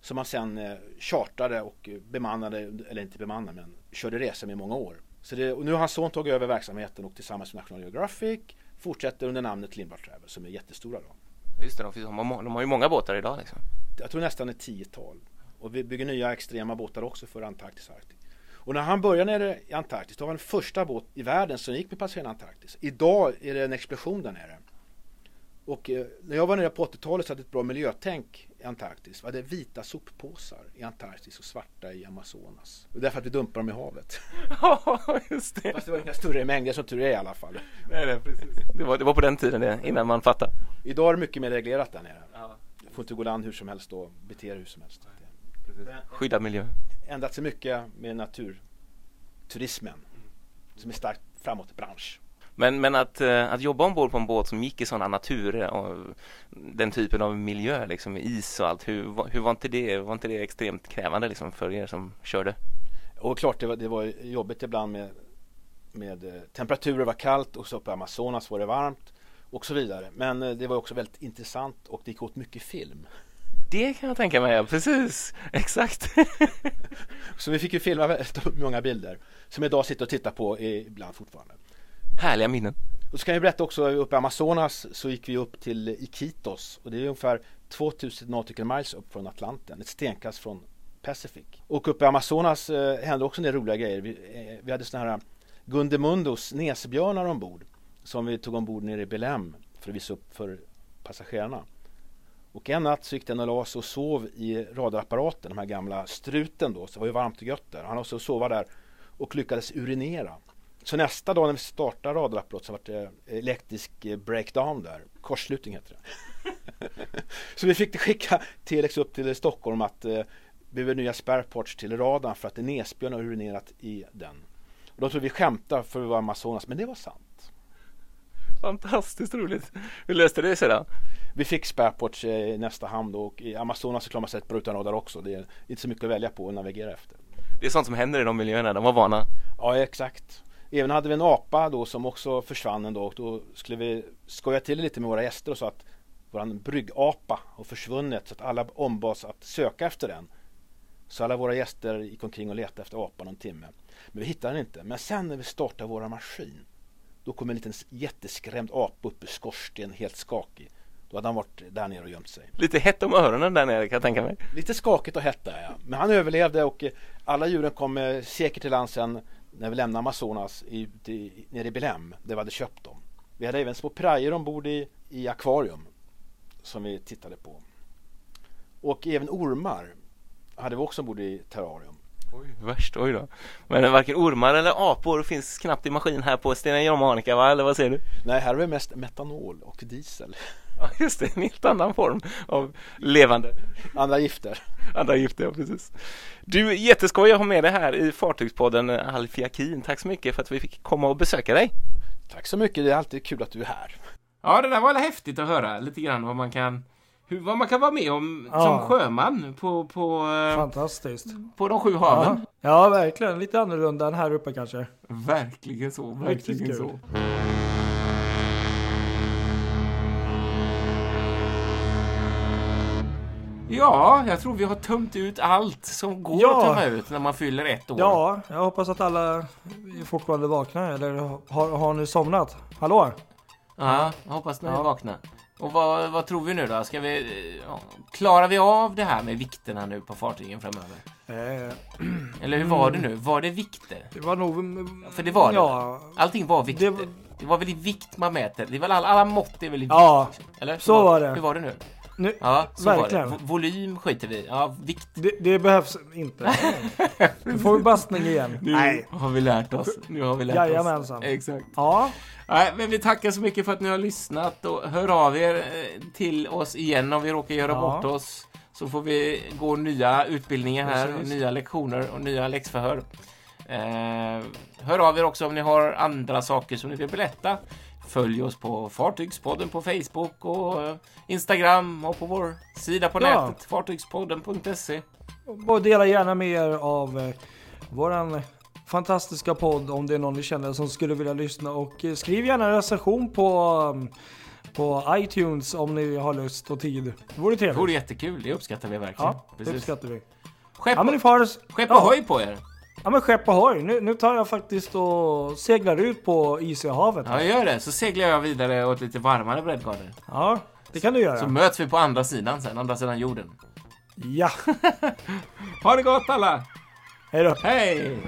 Speaker 9: Som han sen eh, chartrade och bemannade, eller inte bemannade men körde resor med i många år. Så det, och nu har hans son tagit över verksamheten och tillsammans med National Geographic fortsätter under namnet Lindblad Travel som är jättestora då.
Speaker 5: Just det, de, finns, de, har, de har ju många båtar idag liksom.
Speaker 9: Jag tror nästan ett tiotal. Och vi bygger nya extrema båtar också för Antarktis och Arktis. Och när han började nere i Antarktis, då var han den första båt i världen som gick med passagerare i Antarktis. Idag är det en explosion där nere. Och eh, när jag var nere på 80-talet så hade ett bra miljötänk i Antarktis. Vi hade vita soppåsar i Antarktis och svarta i Amazonas. Och därför att vi dumpar dem i havet.
Speaker 5: Ja, just det.
Speaker 9: Fast det var inga större mängder som tur är i alla fall.
Speaker 5: Nej, nej, precis. Det var, det var på den tiden det, innan man fattade.
Speaker 9: Idag är det mycket mer reglerat där nere.
Speaker 5: Ja.
Speaker 9: Du får inte gå land hur som helst och bete dig hur som helst.
Speaker 5: Skydda miljö.
Speaker 9: ändrat sig mycket med naturturismen som är starkt framåt bransch.
Speaker 5: Men, men att, eh, att jobba ombord på en båt som gick i sådana natur och den typen av miljö liksom is och allt, hur, hur var inte det, var inte det extremt krävande liksom för er som körde?
Speaker 9: Och klart det var, det var jobbigt ibland med, med eh, temperaturer var kallt och så uppe i Amazonas var det varmt och så vidare. Men eh, det var också väldigt intressant och det gick åt mycket film.
Speaker 5: Det kan jag tänka mig, ja, precis, exakt.
Speaker 9: Så vi fick ju filma väldigt många bilder som idag sitter och tittar på ibland fortfarande.
Speaker 5: Härliga minnen.
Speaker 9: Och så kan jag berätta också uppe i Amazonas så gick vi upp till Iquitos och det är ungefär 2000 nautical miles upp från Atlanten, ett stenkast från Pacific. Och uppe i Amazonas eh, hände också en del roliga grejer. Vi, eh, vi hade sådana här Gundemundos näsbjörnar ombord som vi tog ombord nere i Belém för att visa upp för passagerarna. Och en natt så gick den och la sig och sov i radarapparaten, de här gamla struten då, så det var ju varmt och gött där. Han låg sig och sova där och lyckades urinera. Så nästa dag när vi startade radarapparaten så var det eh, elektrisk eh, breakdown där, kortslutning heter det. så vi fick skicka telex upp till Stockholm att eh, vi behöver nya spareports till radarn för att en näsbjörn har urinerat i den. Och de trodde vi skämtade för att vi var Amazonas, men det var sant.
Speaker 5: Fantastiskt roligt. Hur löste det sig då?
Speaker 9: Vi fick spareports i nästa hamn då och i Amazonas så klarar man sig ett bra utan radar också. Det är inte så mycket att välja på att navigera efter.
Speaker 5: Det är sånt som händer i de miljöerna, de var vana.
Speaker 9: Ja, exakt. Även hade vi en apa då som också försvann en dag och då skulle vi skoja till lite med våra gäster och sa att våran bryggapa har försvunnit så att alla ombads att söka efter den. Så alla våra gäster gick omkring och letade efter apan någon timme. Men vi hittade den inte. Men sen när vi startade våra maskin då kom en liten jätteskrämd apa upp ur skorsten helt skakig. Då hade han varit där nere och gömt sig.
Speaker 5: Lite hett om öronen där nere kan jag tänka mig.
Speaker 9: Lite skakigt och hett där ja. Men han överlevde och eh, alla djuren kom eh, säkert till land sen när vi lämnade Amazonas i, i, nere i Belém där vi hade köpt dem. Vi hade även små pirajer ombord i, i akvarium som vi tittade på. Och även ormar hade vi också ombord i terrarium.
Speaker 8: Oj, värst, oj då. Men varken ormar eller apor finns knappt i maskin här på Stena John Monica va? Eller vad säger du?
Speaker 9: Nej, här har vi mest metanol och diesel.
Speaker 8: Ja, just det, en helt annan form av levande
Speaker 9: Andra gifter.
Speaker 8: andra gifter, ja precis. Du, jätteskoj att ha med dig här i Fartygspodden Alf Jakin. Tack så mycket för att vi fick komma och besöka dig.
Speaker 9: Tack så mycket, det är alltid kul att du är här.
Speaker 2: Ja, det där var väl häftigt att höra lite grann vad man kan hur, vad man kan vara med om
Speaker 1: Ja.
Speaker 2: som sjöman på, på, eh,
Speaker 1: Fantastiskt.
Speaker 2: på de sju
Speaker 1: Ja.
Speaker 2: haven.
Speaker 1: ja, verkligen. Lite annorlunda än här uppe kanske.
Speaker 2: Verkligen så, verkligen
Speaker 1: Riktigt
Speaker 2: så.
Speaker 1: kul.
Speaker 2: Ja, jag tror vi har tömt ut allt som går
Speaker 1: Ja.
Speaker 2: att tömma ut när man fyller ett år.
Speaker 1: Ja, jag hoppas att alla fortfarande vakna eller har, har ni somnat? Hallå?
Speaker 2: Ja, jag hoppas vi
Speaker 1: Ja.
Speaker 2: vaknar. Och vad, vad tror vi nu då? Ska vi, ja, klarar vi av det här med vikterna nu på fartygen framöver?
Speaker 1: Eh,
Speaker 2: Eller hur var det nu? Var det vikter?
Speaker 1: det var nog...
Speaker 2: För det var det.
Speaker 1: Ja,
Speaker 2: Allting var vikter.
Speaker 1: Det
Speaker 2: Det
Speaker 1: var-
Speaker 2: var, väl i vikt man mäter? Det är väl alla, alla mått är väl i vikt?
Speaker 1: Ja.
Speaker 2: Eller?
Speaker 1: så
Speaker 2: Hur
Speaker 1: var det.
Speaker 2: Hur var det nu?
Speaker 1: Nu,
Speaker 2: Ja, så
Speaker 1: Verkligen.
Speaker 2: var det. Vo- Volym skiter vi. Ja, vikt.
Speaker 1: det, det behövs inte. Nu får vi bastning igen.
Speaker 2: Nu
Speaker 1: Nej.
Speaker 2: har vi lärt oss. Nu har vi lärt
Speaker 1: Jajamensan.
Speaker 2: oss. Exakt.
Speaker 1: Ja,
Speaker 2: Nej, men vi tackar så mycket för att ni har lyssnat och hör av er eh, till oss igen om vi råkar göra
Speaker 1: Ja.
Speaker 2: bort oss. Så får vi gå nya utbildningar här,
Speaker 1: Precis.
Speaker 2: nya lektioner och nya läxförhör. Eh, hör av er också om ni har andra saker som ni vill berätta. Följ oss på Fartygspodden på Facebook och eh, Instagram och på vår sida på
Speaker 1: Ja.
Speaker 2: nätet, fartygspodden.se.
Speaker 1: och dela gärna med er av eh, våran fantastiska podd om det är någon ni känner som skulle vilja lyssna. Och eh, skriv gärna en recension på, um, på iTunes om ni har lust och tid. Det vore
Speaker 2: Det
Speaker 1: trevligt.
Speaker 2: vore jättekul, det uppskattar vi verkligen.
Speaker 1: Ja, det
Speaker 2: Precis.
Speaker 1: uppskattar vi.
Speaker 2: Skepp,
Speaker 1: Ja men ni får
Speaker 2: skepp
Speaker 1: ja.
Speaker 2: ohoj på er!
Speaker 1: Ja men skepp ohoj. Nu, nu tar jag faktiskt och seglar ut på isiga havet.
Speaker 2: Ja, gör det. Så seglar jag vidare åt lite varmare breddgrader.
Speaker 1: Ja, det kan du göra.
Speaker 2: Så möts vi på andra sidan sen, andra sidan jorden.
Speaker 1: Ja,
Speaker 2: Ha det gott alla!
Speaker 1: hej då.
Speaker 2: Hej!